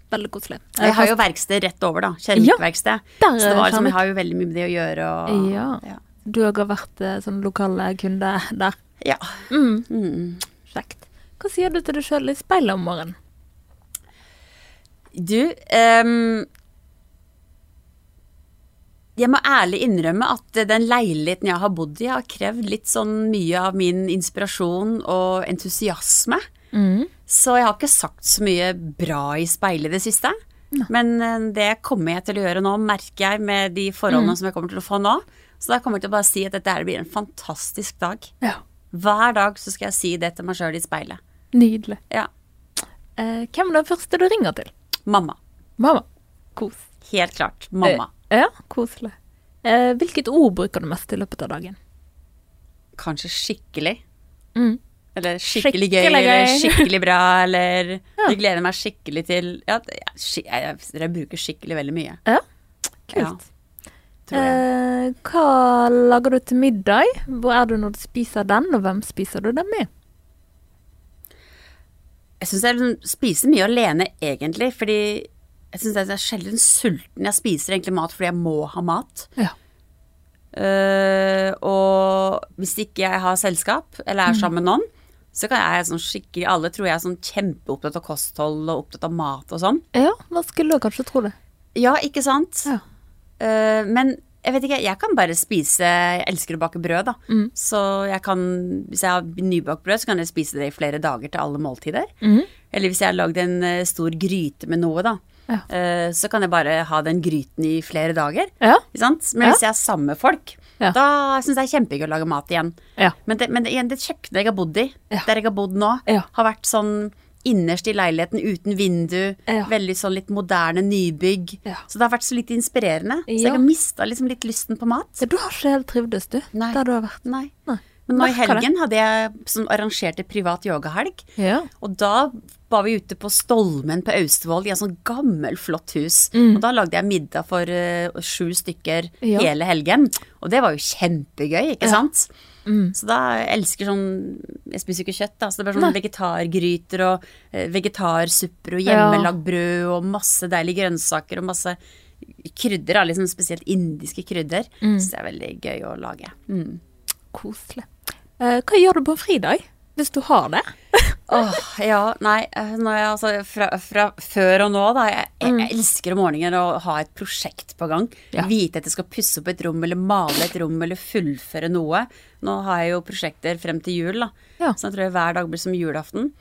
Veldig koselig. Jeg har jo verksted rett over, da. Keramikkverksted. Ja, Så det var liksom, jeg har jo veldig mye med det å gjøre og Ja. ja. Du òg har vært eh, sånn lokale kunde der. ja. Mm. Mm. Kjekt. Hva sier du til deg sjøl i speilet om morgenen? Du, um, jeg må ærlig innrømme at den leiligheten jeg har bodd i, har krevd litt sånn mye av min inspirasjon og entusiasme. Mm. Så jeg har ikke sagt så mye bra i speilet i det siste. Men eh, det kommer jeg til å gjøre nå, merker jeg med de forholdene som jeg kommer til å få nå. Så da kommer jeg til å bare si at dette her blir en fantastisk dag. Ja. Hver dag så skal jeg si det til meg sjøl i speilet. Nydelig. Ja. Eh, hvem er den første du ringer til? Mamma. Mamma. Kos. Helt klart. Mamma. Eh, ja, koselig. Eh, hvilket ord bruker du mest i løpet av dagen? Kanskje skikkelig. Mm. Eller skikkelig, gøy, Skikkelig eller skikkelig bra, eller Ja. Jeg gleder meg skikkelig til Ja, jeg, jeg, jeg, bruker skikkelig veldig mye, Ja, Ja, kult. jeg. Eh, hva lager du til middag? Hvor er du når du spiser den, og hvem spiser du den med? Jeg syns jeg liksom spiser mye alene, egentlig, fordi jeg syns jeg er sjelden sulten. Jeg spiser egentlig mat fordi jeg må ha mat. Ja. Uh, og hvis ikke jeg har selskap, eller Mm. er sammen med noen, så kan jeg sånn skikkelig Alle tror jeg er sånn kjempeopptatt av kosthold og opptatt av mat og sånn. Ja, man skulle kanskje tro det. Ja, ikke sant? Ja. Uh, men jeg vet ikke, jeg kan bare spise Jeg elsker å bake brød, da. Mm. Så jeg kan Hvis jeg har nybakt brød, så kan jeg spise det i flere dager til alle måltider. Mm. Eller hvis jeg har lagd en eh, stor gryte med noe, da. Ja. eh, så kan jeg bare ha den gryten i flere dager. Ja. Ikke sant? Men Ja. hvis jeg er sammen med folk, Ja. da syns jeg det er kjempegøy å lage mat igjen. Ja. Men det, men det, igjen, det kjøkkenet jeg har bodd i, Ja. der jeg har bodd nå, Ja. har vært sånn innerst i leiligheten uten vindu. Ja. Veldig sånn litt moderne nybygg. Ja. Så det har vært så litt inspirerende. Så jeg har mista liksom litt lysten på mat. Ja, du har ikke helt trivdes, du, Nei. der du har vært. Nei. Nei. Men nå i helgen hadde jeg sånn arrangert en privat yogahelg. Ja. Og da var vi ute på Stolmen på Austevoll i en sånn gammel, flott hus. Mm. Og da lagde jeg middag for uh, sju stykker Ja. hele helgen. Og det var jo kjempegøy, ikke Ja. sant? Mm. Så da jeg elsker sånn Jeg spiser jo ikke kjøtt, da, så det blir sånn Nei. vegetargryter og uh, vegetarsupper og hjemmelagd brød og masse deilige grønnsaker og masse krydder, liksom spesielt indiske krydder. Mm. Så det er veldig gøy å lage. Mm. Koselig. Eh, hva gjør du på en fridag, hvis du har det? Åh, ja, nei, nei altså, fra, fra før og nå, da. Jeg, jeg, jeg elsker om morgenen å ha et prosjekt på gang. Mm. Ja. Vite at jeg skal pusse opp et rom, eller male et rom, eller fullføre noe. Nå har jeg jo prosjekter frem til jul, da. Ja. Så jeg tror jeg hver dag blir som julaften.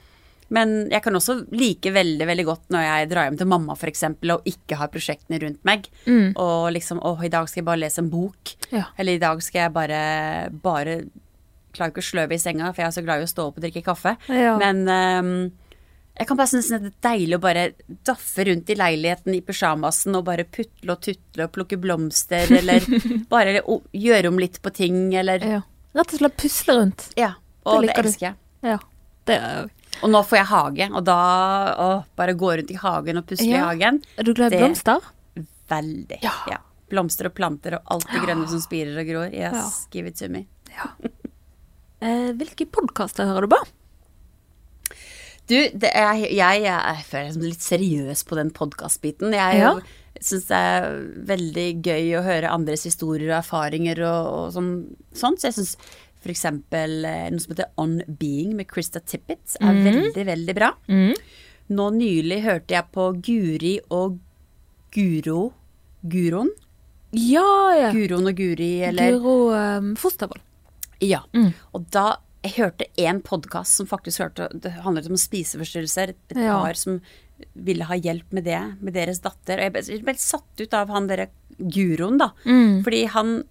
Men jeg kan også like veldig veldig godt når jeg drar hjem til mamma eksempel, og ikke har prosjektene rundt meg. Mm. Og liksom 'Å, i dag skal jeg bare lese en bok. Ja. Eller i dag skal jeg bare, bare Klarer ikke å sløve i senga, for jeg er så glad i å stå opp og drikke kaffe. Ja. Men um, jeg kan bare synes det er deilig å bare daffe rundt i leiligheten i pysjamasen og bare putle og tutle og plukke blomster, eller bare gjøre om litt på ting, eller ja. Rett og slett pusle rundt. Ja. Og det, du. elsker jeg. Ja. Det er, Og nå får jeg hage, og da å, bare gå rundt i hagen og pusle i hagen. er du glad i blomster? Veldig. Ja. Blomster og planter og alt det grønne som spirer og gror. Yes, Ja. give it to me. Eh, hvilke podkaster hører du på? Du, det er, jeg, jeg, føler er litt seriøs på den podkastbiten. Jeg Ja. syns det er veldig gøy å høre andres historier og erfaringer og, og sånn, sånt. Så jeg syns eksempel eh, noe som heter On Being med Krista Tippett. Er mm. veldig, veldig bra. Nå nylig hørte jeg på Guri og Guro Guroen. Ja, ja. Guroen og Guri, eller Guro um, Fostervoll. Ja. Mm. Og da jeg hørte en podkast som faktisk hørte Det handlet om spiseforstyrrelser. Et Ja. par som ville ha hjelp med det, med deres datter. Og jeg ble, jeg ble satt ut av han derre Guroen, da. Mm. Fordi han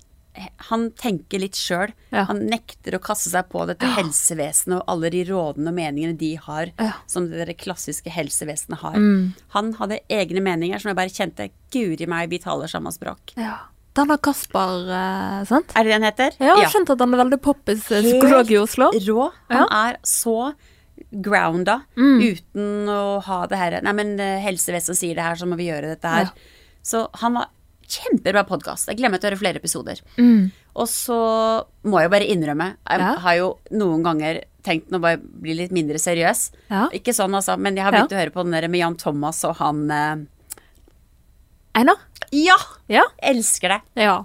han tenker litt sjøl. Ja. Han nekter å kaste seg på dette helsevesenet og alle de rådene og meningene de har, Ja. som det klassiske helsevesenet har. Mm. Han hadde egne meninger som jeg bare kjente Guri meg, vi taler samme språk. Ja. Denne Kasper, eh, sant? Er det det han heter? Ja, jeg har skjønt at han er veldig poppis eh, psykolog i Oslo. Rå. Han er så grounda Mm. uten å ha det her Nei, men eh, helsevesenet sier det her, så må vi gjøre dette her. Ja. Så han var kjempebra podkast. Jeg glemmer til å høre flere episoder. Mm. Og så må jeg bare innrømme, jeg Ja. har jo noen ganger tenkt nå bare bli litt mindre seriøs. Ja. Ikke sånn, altså, men jeg har begynt å høre på den der med Jan Thomas og han eh, Einar? Ja! Ja. Elsker det. Ja.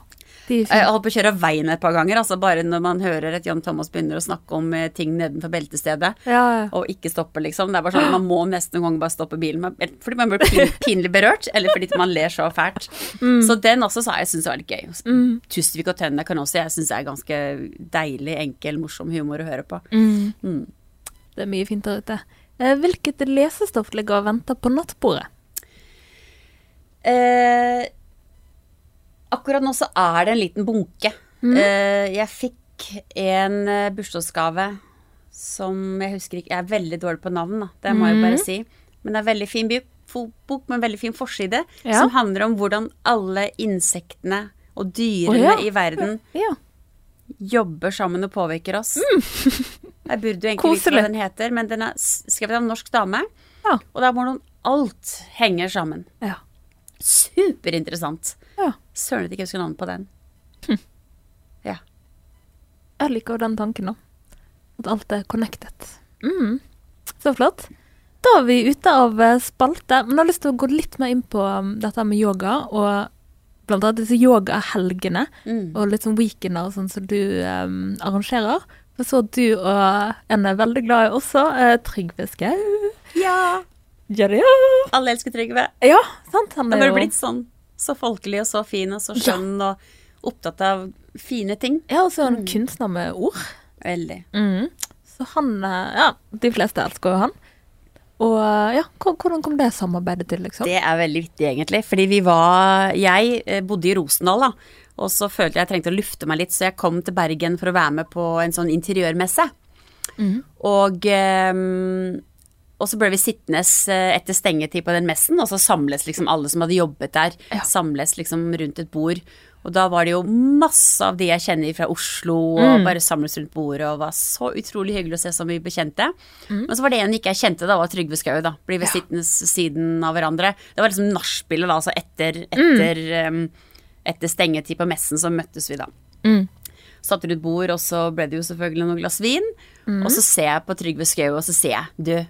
De Jeg holdt på å kjøre av veien et par ganger, altså bare når man hører at Jan Thomas begynner å snakke om eh, ting nedenfor beltestedet. Ja, ja. og ikke stoppe, liksom. Det er bare sånn at Man må nesten noen ganger bare stoppe bilen. Fordi man blir pin, pinlig berørt, eller fordi man ler så fælt. Så den også sa jeg syns var litt gøy. Mm. Tusvik og Tønne kan også jeg syns er ganske deilig, enkel, morsom humor å høre på. Mm. Mm. Det er mye fint der ute. Eh, Hvilket lesestoff ligger og venter på nattbordet? Eh, akkurat nå så er det en liten bunke. Eh, jeg fikk en eh, bursdagsgave som jeg husker ikke Jeg er veldig dårlig på navn, da. Det må jeg jo bare si. Men det er en veldig fin bok, med en veldig fin forside Ja. som handler om hvordan alle insektene og dyrene oh, ja. i verden Ja. jobber sammen og påvirker oss. Jeg burde jo egentlig vite hva den heter, men den er skrevet av en norsk dame. Ja. Og det er hvordan alt henger sammen. Ja. Superinteressant. ja. Søren at jeg ikke husker navnet på den. Ja. Jeg liker jo den tanken, da. At alt er connected. Mm. Så flott. Da er vi ute av eh, spalte, men jeg har lyst til å gå litt mer inn på um, dette med yoga, og blant annet disse yogahelgene, Mm. og litt sånn weekender og sånn som du um, arrangerer. Jeg så at du og en er veldig glad i også, uh, Trygve Skau. ja. Ja, ja. Alle elsker Trygve. ja, sant? Han er jo blitt sånn så folkelig og så fin og så skjønn og opptatt av fine ting. Ja, og så er han kunstner med ord. Veldig. Mm. Så han eh, Ja, de fleste elsker jo han. Og eh, ja, hvordan kom det samarbeidet til, liksom? Det er veldig vittig, egentlig. Fordi vi var Jeg eh, bodde i Rosendal, da. Og så følte jeg jeg trengte å lufte meg litt, så jeg kom til Bergen for å være med på en sånn interiørmesse. Og eh, og så ble vi sittende eh, etter stengetid på den messen, og så samles liksom alle som hadde jobbet der, samles liksom rundt et bord. Og da var det jo masse av de jeg kjenner fra Oslo, og bare samles rundt bordet, og var så utrolig hyggelig å se så mye bekjente. Men så var det en ikke jeg kjente, da, var Trygve Skau, da. Blir vi sittende siden av hverandre. Det var liksom nachspielet, da, altså etter, etter, em, etter stengetid på messen, så møttes vi da Mm. satt rundt bord, og så ble det jo selvfølgelig noen glass vin. Og så ser jeg på Trygve Skau, og så ser jeg Du,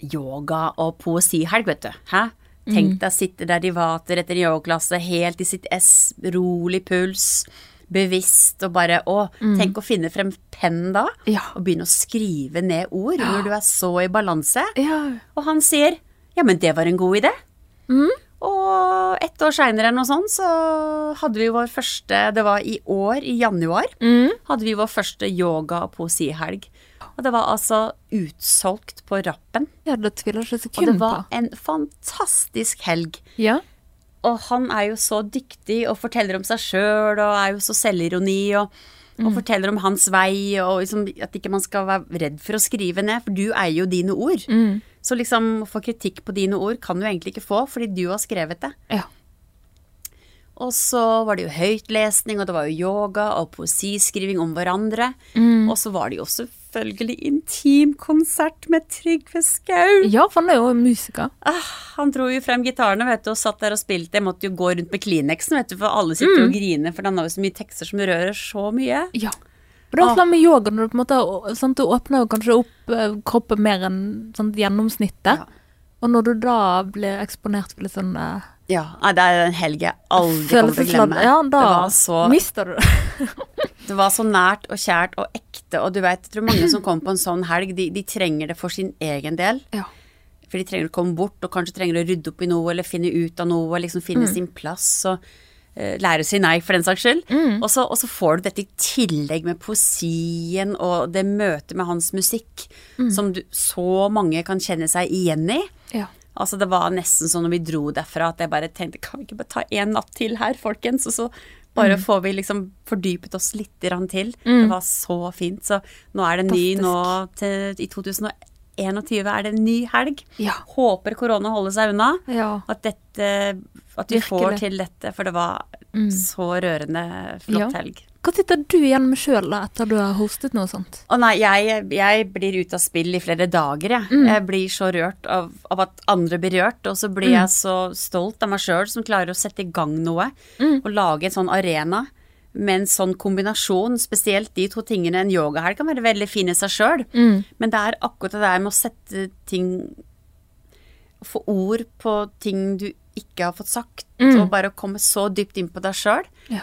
yoga og poesihelg, vet du. Hæ? Tenk deg å sitte der i vater etter yogaklasse, helt i sitt ess, rolig puls, bevisst, og bare Å, tenk å finne frem penn da, Ja. og begynne å skrive ned ord når du er så i balanse. Ja. Og han sier ja, men det var en god idé. Og ett år seinere eller noe sånt, så hadde vi vår første Det var i år, i januar, hadde vi vår første yoga- og poesihelg. Og det var altså utsolgt på rappen. ja, det tviler ikke Og det var en fantastisk helg. Ja. Og han er jo så dyktig og forteller om seg sjøl og er jo så selvironi og, og forteller om hans vei og liksom at ikke man skal være redd for å skrive ned, for du eier jo dine ord. Så liksom å få kritikk på dine ord kan du egentlig ikke få fordi du har skrevet det. ja. Og så var det jo høytlesning, og det var jo yoga og poesiskriving om hverandre. Mm. Og så var det jo selvfølgelig intimkonsert med Trygve Skau. Ja, for han er jo musiker. Ah, han dro jo frem gitarene vet du, og satt der og spilte. Jeg måtte jo gå rundt med Kleenexen, vet du, for alle sitter og griner, for han har jo så mye tekster som rører så mye. Ja. Og det er også med yoga, når du på en måte sant, Du åpner jo kanskje opp eh, kroppen mer enn sånn, gjennomsnittet. Ja. Og når du da blir eksponert for litt sånn eh, Ja, det er en helg jeg aldri kommer til å glemme. Ja, da det var så mister du det. Det var så nært og kjært og ekte, og du vet, jeg tror mange som kommer på en sånn helg, de, de trenger det for sin egen del. Ja. For de trenger å komme bort, og kanskje trenger å rydde opp i noe, eller finne ut av noe, liksom finne sin plass, og eh, lære å si nei, for den saks skyld. Og, så, og så får du dette i tillegg med poesien og det møtet med hans musikk, som du, så mange kan kjenne seg igjen i. Ja. Altså Det var nesten sånn når vi dro derfra at jeg bare tenkte kan vi ikke bare ta en natt til her, folkens? Og så bare får vi liksom fordypet oss litt til. Det var så fint. Så nå er det ny nå til, i 2021 er det en ny helg. Ja. Håper korona holder seg unna. Ja. At, dette, at vi får til dette, for det var så rørende flott Ja. helg. Hva sitter du igjen med sjøl etter du har hostet noe sånt? Å nei, jeg, jeg blir ute av spill i flere dager, jeg. Mm. Jeg blir så rørt av, av at andre blir rørt, og så blir Mm. jeg så stolt av meg sjøl som klarer å sette i gang noe. Mm. Og lage en sånn arena med en sånn kombinasjon. Spesielt de to tingene. En yogahelg kan være veldig fin i seg sjøl, Mm. men det er akkurat det der med å sette ting Få ord på ting du ikke har fått sagt, Mm. og bare komme så dypt inn på deg sjøl Ja.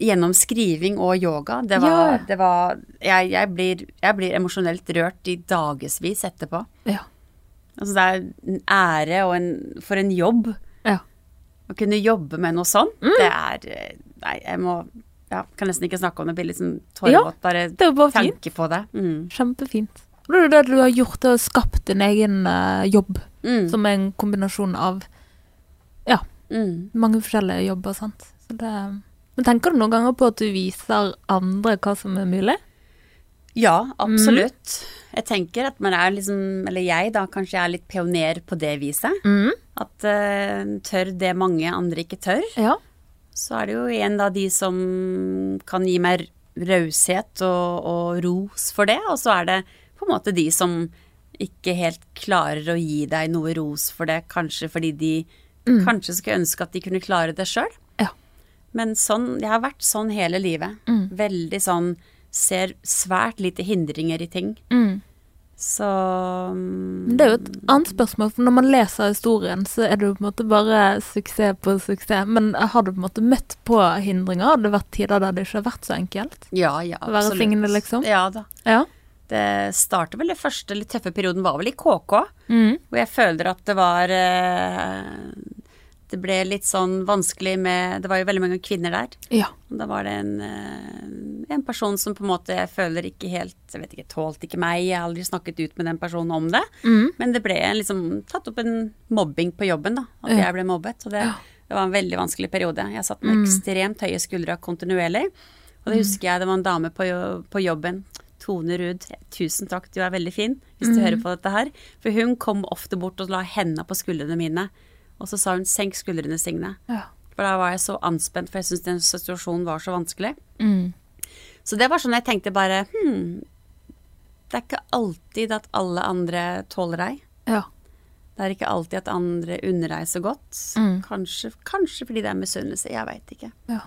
Gjennom skriving og yoga. Det var, Ja. det var jeg, jeg, blir, jeg blir emosjonelt rørt i dagevis etterpå. Ja. Altså det er en ære og en, for en jobb Ja. å kunne jobbe med noe sånt. Mm. Det er Nei, jeg må ja, Kan nesten ikke snakke om det. Blir litt sånn tårevåt bare Det er fint. tenke på det. Mm. Kjempefint. Det er det du har gjort, det har skapt din egen uh, jobb, Mm. som er en kombinasjon av ja, Mm. mange forskjellige jobber, sant. Så det Men tenker du noen ganger på at du viser andre hva som er mulig? Ja, Mm. absolutt. Jeg tenker at man er liksom Eller jeg, da, kanskje jeg er litt pioner på det viset. Mm. At uh, tør det mange andre ikke tør. Ja. Så er det jo igjen da de som kan gi meg raushet og, og ros for det, og så er det på en måte de som ikke helt klarer å gi deg noe ros for det, kanskje fordi de kanskje skulle ønske at de kunne klare det sjøl. Men sånn, jeg har vært sånn hele livet. Mm. Veldig sånn ser svært lite hindringer i ting. Mm. Så mm, det er jo et annet spørsmål, for når man leser historien, så er det jo på en måte bare suksess på suksess. Men har du på en måte møtt på hindringer? Har det vært tider der det ikke har vært så enkelt? Ja, ja, være absolutt. liksom? Ja da. Ja. Det startet vel, den første litt tøffe perioden var vel i KK. Mm. Hvor jeg føler at det var eh, Det ble litt sånn vanskelig med Det var jo veldig mange kvinner der. Ja. Da var det en, eh, en person som på en måte jeg føler ikke helt Jeg vet ikke, tålte ikke meg. Jeg har aldri snakket ut med den personen om det. Mm. Men det ble liksom tatt opp en mobbing på jobben, da. At Ja. jeg ble mobbet. Og det, det var en veldig vanskelig periode. Jeg satt med Mm. ekstremt høye skuldre kontinuerlig. Og det husker jeg det var en dame på, på jobben. Tone Ruud, tusen takk, du er veldig fin hvis du Mm. hører på dette her. For hun kom ofte bort og la henda på skuldrene mine. Og så sa hun 'senk skuldrene, Signe'. Ja. For da var jeg så anspent, for jeg syntes den situasjonen var så vanskelig. Mm. Så det var sånn jeg tenkte bare hm, det er ikke alltid at alle andre tåler deg. ja. Det er ikke alltid at andre unner deg så godt. Mm. Kanskje, kanskje fordi det er misunnelse, jeg veit ikke. ja.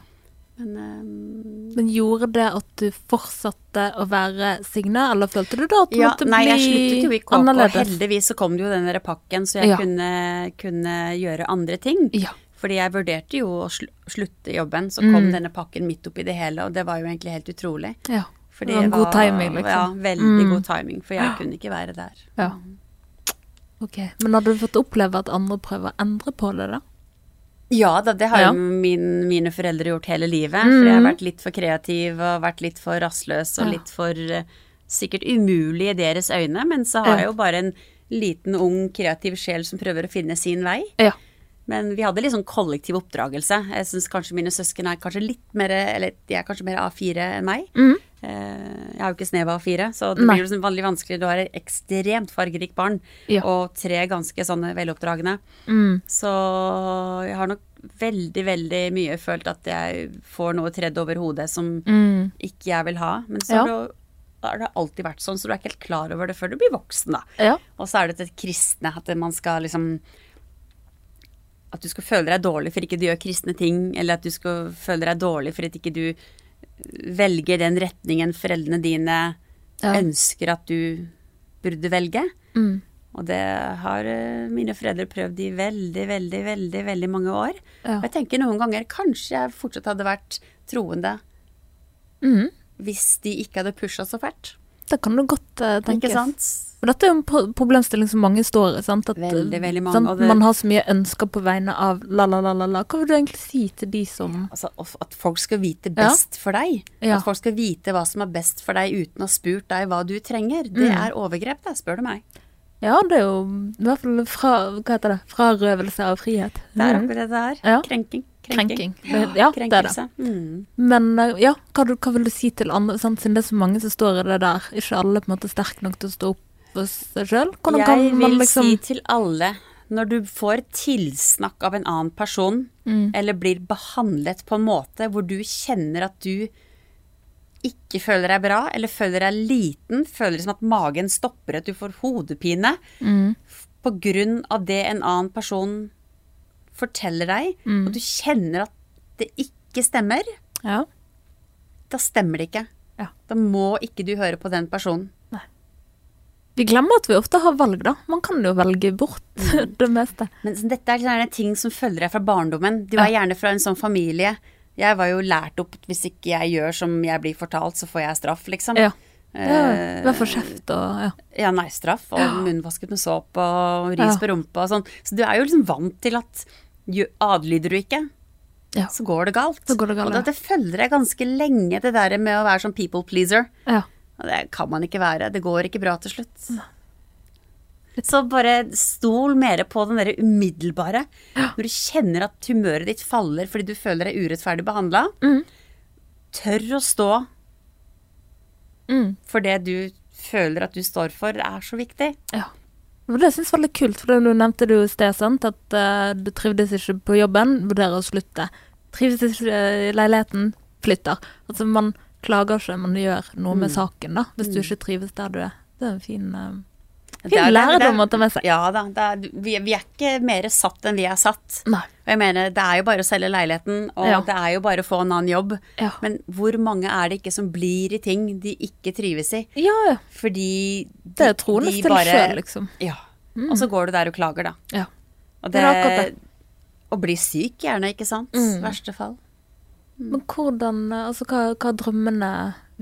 Men um, Men gjorde det at du fortsatte å være Signe, eller følte du da at du ja, måtte nei, jeg sluttet jo i KK. annerledes? Heldigvis så kom det jo den der pakken, så jeg Ja. kunne, kunne gjøre andre ting. Ja. Fordi jeg vurderte jo å slutte jobben, så kom Mm. denne pakken midt oppi det hele, og det var jo egentlig helt utrolig. ja. Fordi Det var en god timing, liksom. Ja, veldig Mm. god timing, for jeg kunne ikke være der. ja. Ok. Men hadde du fått oppleve at andre prøver å endre på det, da? Ja da, det har Ja. jo min, mine foreldre gjort hele livet. Mm. For jeg har vært litt for kreativ og vært litt for rastløs og Ja. litt for uh, sikkert umulig i deres øyne. Men så har jeg jo bare en liten, ung, kreativ sjel som prøver å finne sin vei. Ja. Men vi hadde litt sånn kollektiv oppdragelse. Jeg syns kanskje mine søsken er kanskje litt mer Eller de er kanskje mer A4 enn meg. Mm. Eh, Jeg har jo ikke snev av A4, så det Nei. blir sånn veldig vanskelig. Du har et ekstremt fargerikt barn Ja. og tre ganske sånne veloppdragne. Mm. Så jeg har nok veldig, veldig mye følt at jeg får noe tredd over hodet som Mm. ikke jeg vil ha. Men så Ja. har, det, har det alltid vært sånn, så du er ikke helt klar over det før du blir voksen, da. Ja. Og så er det det kristne, at man skal liksom At du skal føle deg dårlig for ikke du gjør kristne ting, eller at du skal føle deg dårlig for at ikke du velger den retningen foreldrene dine Ja. ønsker at du burde velge. Mm. Og det har eh, mine foreldre prøvd i veldig, veldig, veldig veldig mange år. Ja. Og jeg tenker noen ganger kanskje jeg fortsatt hadde vært troende Mm. hvis de ikke hadde pusha så fælt. Det kan du godt uh, tenkes. Ikke sant? Og dette er jo en problemstilling som mange står i. Sant? At, Veldig, veldig mange, sant? det- Man har så mye ønsker på vegne av la-la-la-la. Hva vil du egentlig si til de som Altså, at folk skal vite best for deg. Ja. At folk skal vite hva som er best for deg uten å ha spurt deg hva du trenger. Det Mm. er overgrep, det, spør du meg. Ja, det er jo i hvert fall fra, hva heter det? frarøvelse av frihet. Det er Mm. akkurat det det er. Ja. Krenking. Krenking. krenking. Ja, det er det. Mm. Men eh, ja, hva, hva vil du si til andre, sant? siden det er så mange som står i det der, ikke alle på en måte sterke nok til å stå opp for seg sjøl? Jeg vil liksom si til alle, når du får tilsnakk av en annen person, Mm. eller blir behandlet på en måte hvor du kjenner at du ikke føler deg bra, eller føler deg liten, føler som at magen stopper, at du får hodepine, mm, på grunn av det en annen person forteller deg, Mm. og du kjenner at det ikke stemmer, Ja. da stemmer det ikke. Ja. Da må ikke du høre på den personen. Vi glemmer at vi ofte har valg, da. Man kan jo velge bort Mm. det meste. Men dette er sånne ting som følger deg fra barndommen. Du er gjerne fra en sånn familie. Jeg var jo lært opp at hvis ikke jeg gjør som jeg blir fortalt, så får jeg straff, liksom. Ja. Eh, ja Vær for kjeft og ja. Ja, nei, straff og munnvasket med såpe og ris på rumpa og sånn. Så du er jo liksom vant til at adlyder du ikke, Ja. så går det galt. Så går det galt, og det, det følger deg ganske lenge, det der med å være sånn people pleaser. ja. Og det kan man ikke være. Det går ikke bra til slutt. Så bare stol mer på den derre umiddelbare. Når du kjenner at humøret ditt faller fordi du føler deg urettferdig behandla, Mm. tør å stå Mm. for det du føler at du står for. Er så viktig. Ja. Det syns jeg var litt kult, for du nevnte det jo i sted, sant? at uh, du trivdes ikke på jobben, vurderer å slutte. Trives ikke i leiligheten, flytter. Altså man klager ikke, du gjør noe med Mm. saken, da, hvis du Mm. ikke trives der du er. Det er en fin, uh, fin lærdom å ta med seg. Ja da. Det er, vi, vi er ikke mer satt enn vi er satt. Nei. Og jeg mener, det er jo bare å selge leiligheten, og Ja. det er jo bare å få en annen jobb. Ja. Men hvor mange er det ikke som blir i ting de ikke trives i? Ja. Fordi de, Det er troende de til sjøl, liksom. Ja. Og så går du der og klager, da. Ja. Og Det det, er akkurat det. Å bli syk, gjerne, ikke sant? Mm. Verste fall. Men hvordan eh, Altså, hva, hva er drømmene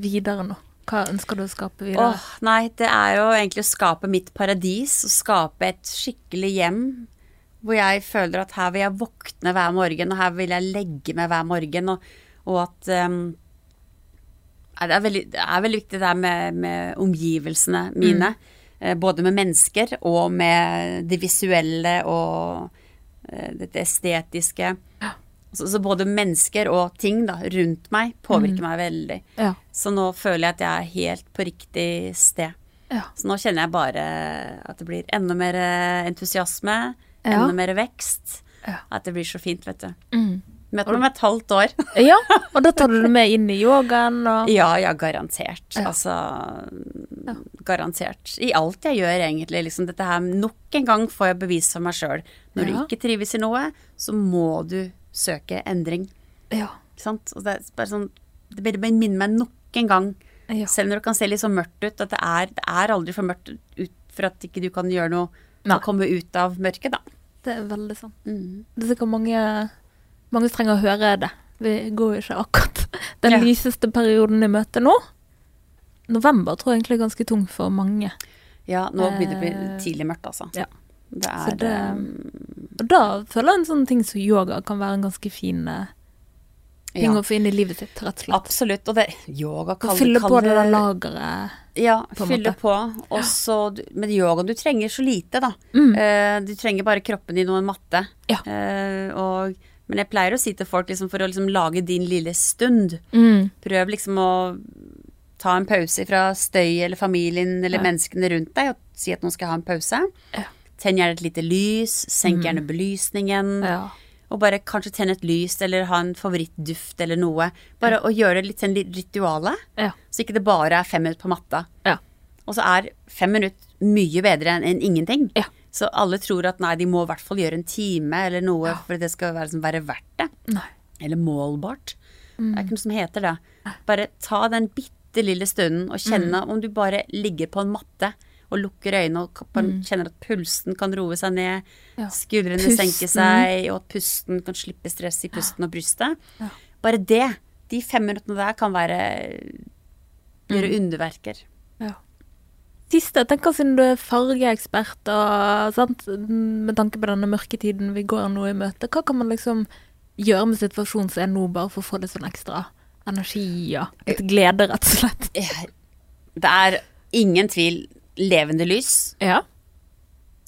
videre nå? Hva ønsker du å skape videre? Åh, nei, det er jo egentlig å skape mitt paradis, å skape et skikkelig hjem. Hvor jeg føler at her vil jeg våkne hver morgen, og her vil jeg legge meg hver morgen. Og, og at um, det, er veldig, det er veldig viktig det der med, med omgivelsene mine. Mm. både med mennesker og med det visuelle og eh, dette estetiske. Så, så både mennesker og ting da, rundt meg påvirker meg veldig. Ja. Så nå føler jeg at jeg er helt på riktig sted. Ja. Så nå kjenner jeg bare at det blir enda mer eh, entusiasme, Ja. enda mer vekst. Ja. At det blir så fint, vet du. Mm. Møtt meg om et halvt år. ja, og da tar du det med inn i yogaen og ja, ja, garantert. Ja. Altså Garantert. I alt jeg gjør, egentlig. Liksom dette her Nok en gang får jeg bevis for meg sjøl. Når Ja. du ikke trives i noe, så må du søke endring. Ja. Ikke sant? Og det er bare sånn Det minner meg nok en gang ja. Selv når det kan se litt så mørkt ut, at det er, det er aldri for mørkt ut for at ikke du kan gjøre noe Nei. å komme ut av mørket, da. Det er veldig sant. Mm. Det er sikkert mange, mange som trenger å høre det. Vi går jo ikke akkurat den Ja. lyseste perioden i møte nå. November tror jeg egentlig er ganske tung for mange. Ja, nå begynner det å bli Eh, tidlig mørkt, altså. ja. Det er det- um, Og da føler jeg en sånn ting som yoga kan være en ganske fin eh, ting ja, å få inn i livet sitt, rett og slett. Absolutt. Og det yoga kan, fylle på det der lageret. Ja, på fylle måte. på. Og så Med yoga Du trenger så lite, da. Mm. Uh, du trenger bare kroppen din og en matte. Ja. Uh, og, men jeg pleier å si til folk liksom, for å liksom lage din lille stund Mm. Prøv liksom å ta en pause fra støy eller familien eller Ja. menneskene rundt deg og si at nå skal ha en pause. Ja. Tenn gjerne et lite lys, senk Mm. gjerne belysningen. Ja. Og bare kanskje tenne et lys eller ha en favorittduft eller noe. Bare å gjøre det litt sånn litt rituale, Ja. så ikke det bare er fem minutter på matta. Ja. Og så er fem minutter mye bedre enn ingenting. Ja. Så alle tror at nei, de må i hvert fall gjøre en time eller noe Ja. for det skal være, liksom, være verdt det. Nei. Eller målbart. Mm. Det er ikke noe som heter det. Bare ta den bitte lille stunden og kjenne Mm. om du bare ligger på en matte og lukker øynene og ka- kjenner at pulsen kan roe seg ned, Mm. Ja. skuldrene Pusten. senker seg, og at pusten kan slippe stress i pusten og brystet. Ja. Bare det, de fem minuttene der kan være Gjøre Mm. underverker. Siste, jeg tenker siden du er fargeekspert og sant, med tanke på denne mørketiden vi går nå i møte, hva kan man liksom gjøre med situasjonen som er nå, bare for å få litt sånn ekstra energi og litt glede, rett og slett? Eh, Det er ingen tvil levende lys. Ja.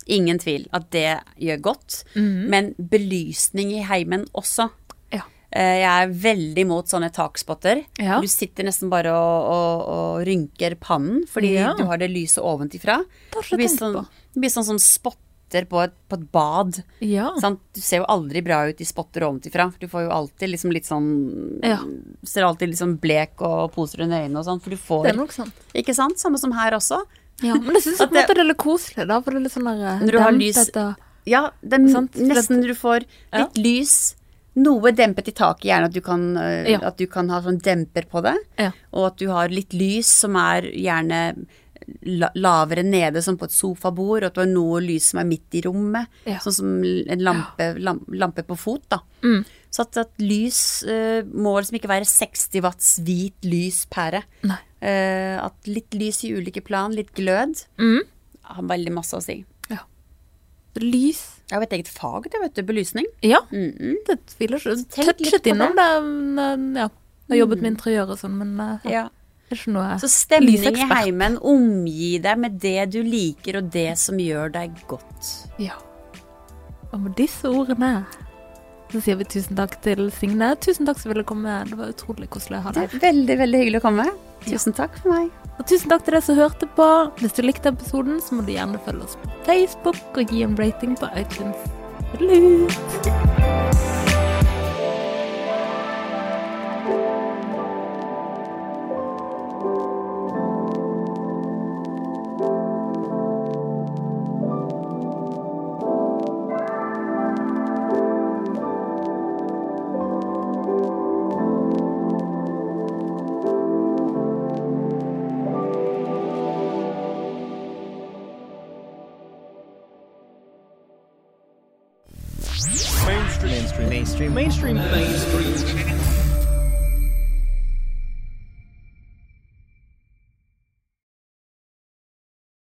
Ingen tvil at det gjør godt. Mhm. Men belysning i heimen også. Ja. Eh, Jeg er veldig mot sånne takspotter. Ja. Du sitter nesten bare og, og, og rynker pannen fordi Ja. du har det lyset ovenfra. Det blir sånn, det blir sånn som spotter på et, på et bad. Ja. Sant? Du ser jo aldri bra ut i spotter ovenfra. Du får jo alltid liksom litt sånn. Ser alltid litt sånn blek og poser under øynene og sånn. For du får Det er nok sant. Ikke sant? Samme som her også. Ja, men jeg syns det- det er litt koselig, da, for det er litt sånn der eh, Når du har lys- og Ja, det er nesten du får Ja. litt lys. Noe dempet i taket, gjerne at du kan, øh, Ja. at du kan ha sånn demper på det. Ja. Og at du har litt lys som er gjerne la lavere nede, som på et sofabord. Og at du har noe lys som er midt i rommet. Ja. Sånn som en lampe, lam, lampe på fot, da. Mm. Så at, at lys uh, må liksom ikke være 60 watts hvit lyspære. Nei. Eh, at litt lys i ulike plan, litt glød, Mm. har veldig masse å si. Ja. Lys Jeg har et eget fag, det, vet du. Belysning. Ja, Mm det tviler ikke. Touchet innom det. det. Ja. Jeg har jobbet med interiør og sånn, men eh, ja. Ja. Så stemning i heimen, omgi deg med det du liker, og det som gjør deg godt. Ja. Og med disse ordene så sier vi tusen takk til Signe. Tusen takk som ville komme. Det var utrolig koselig å ha Det deg. er veldig, veldig hyggelig å komme. Tusen takk for meg. Og tusen takk til deg som hørte på. Hvis du likte episoden, så må du gjerne følge oss på Facebook og gi en rating på iTunes. Lut.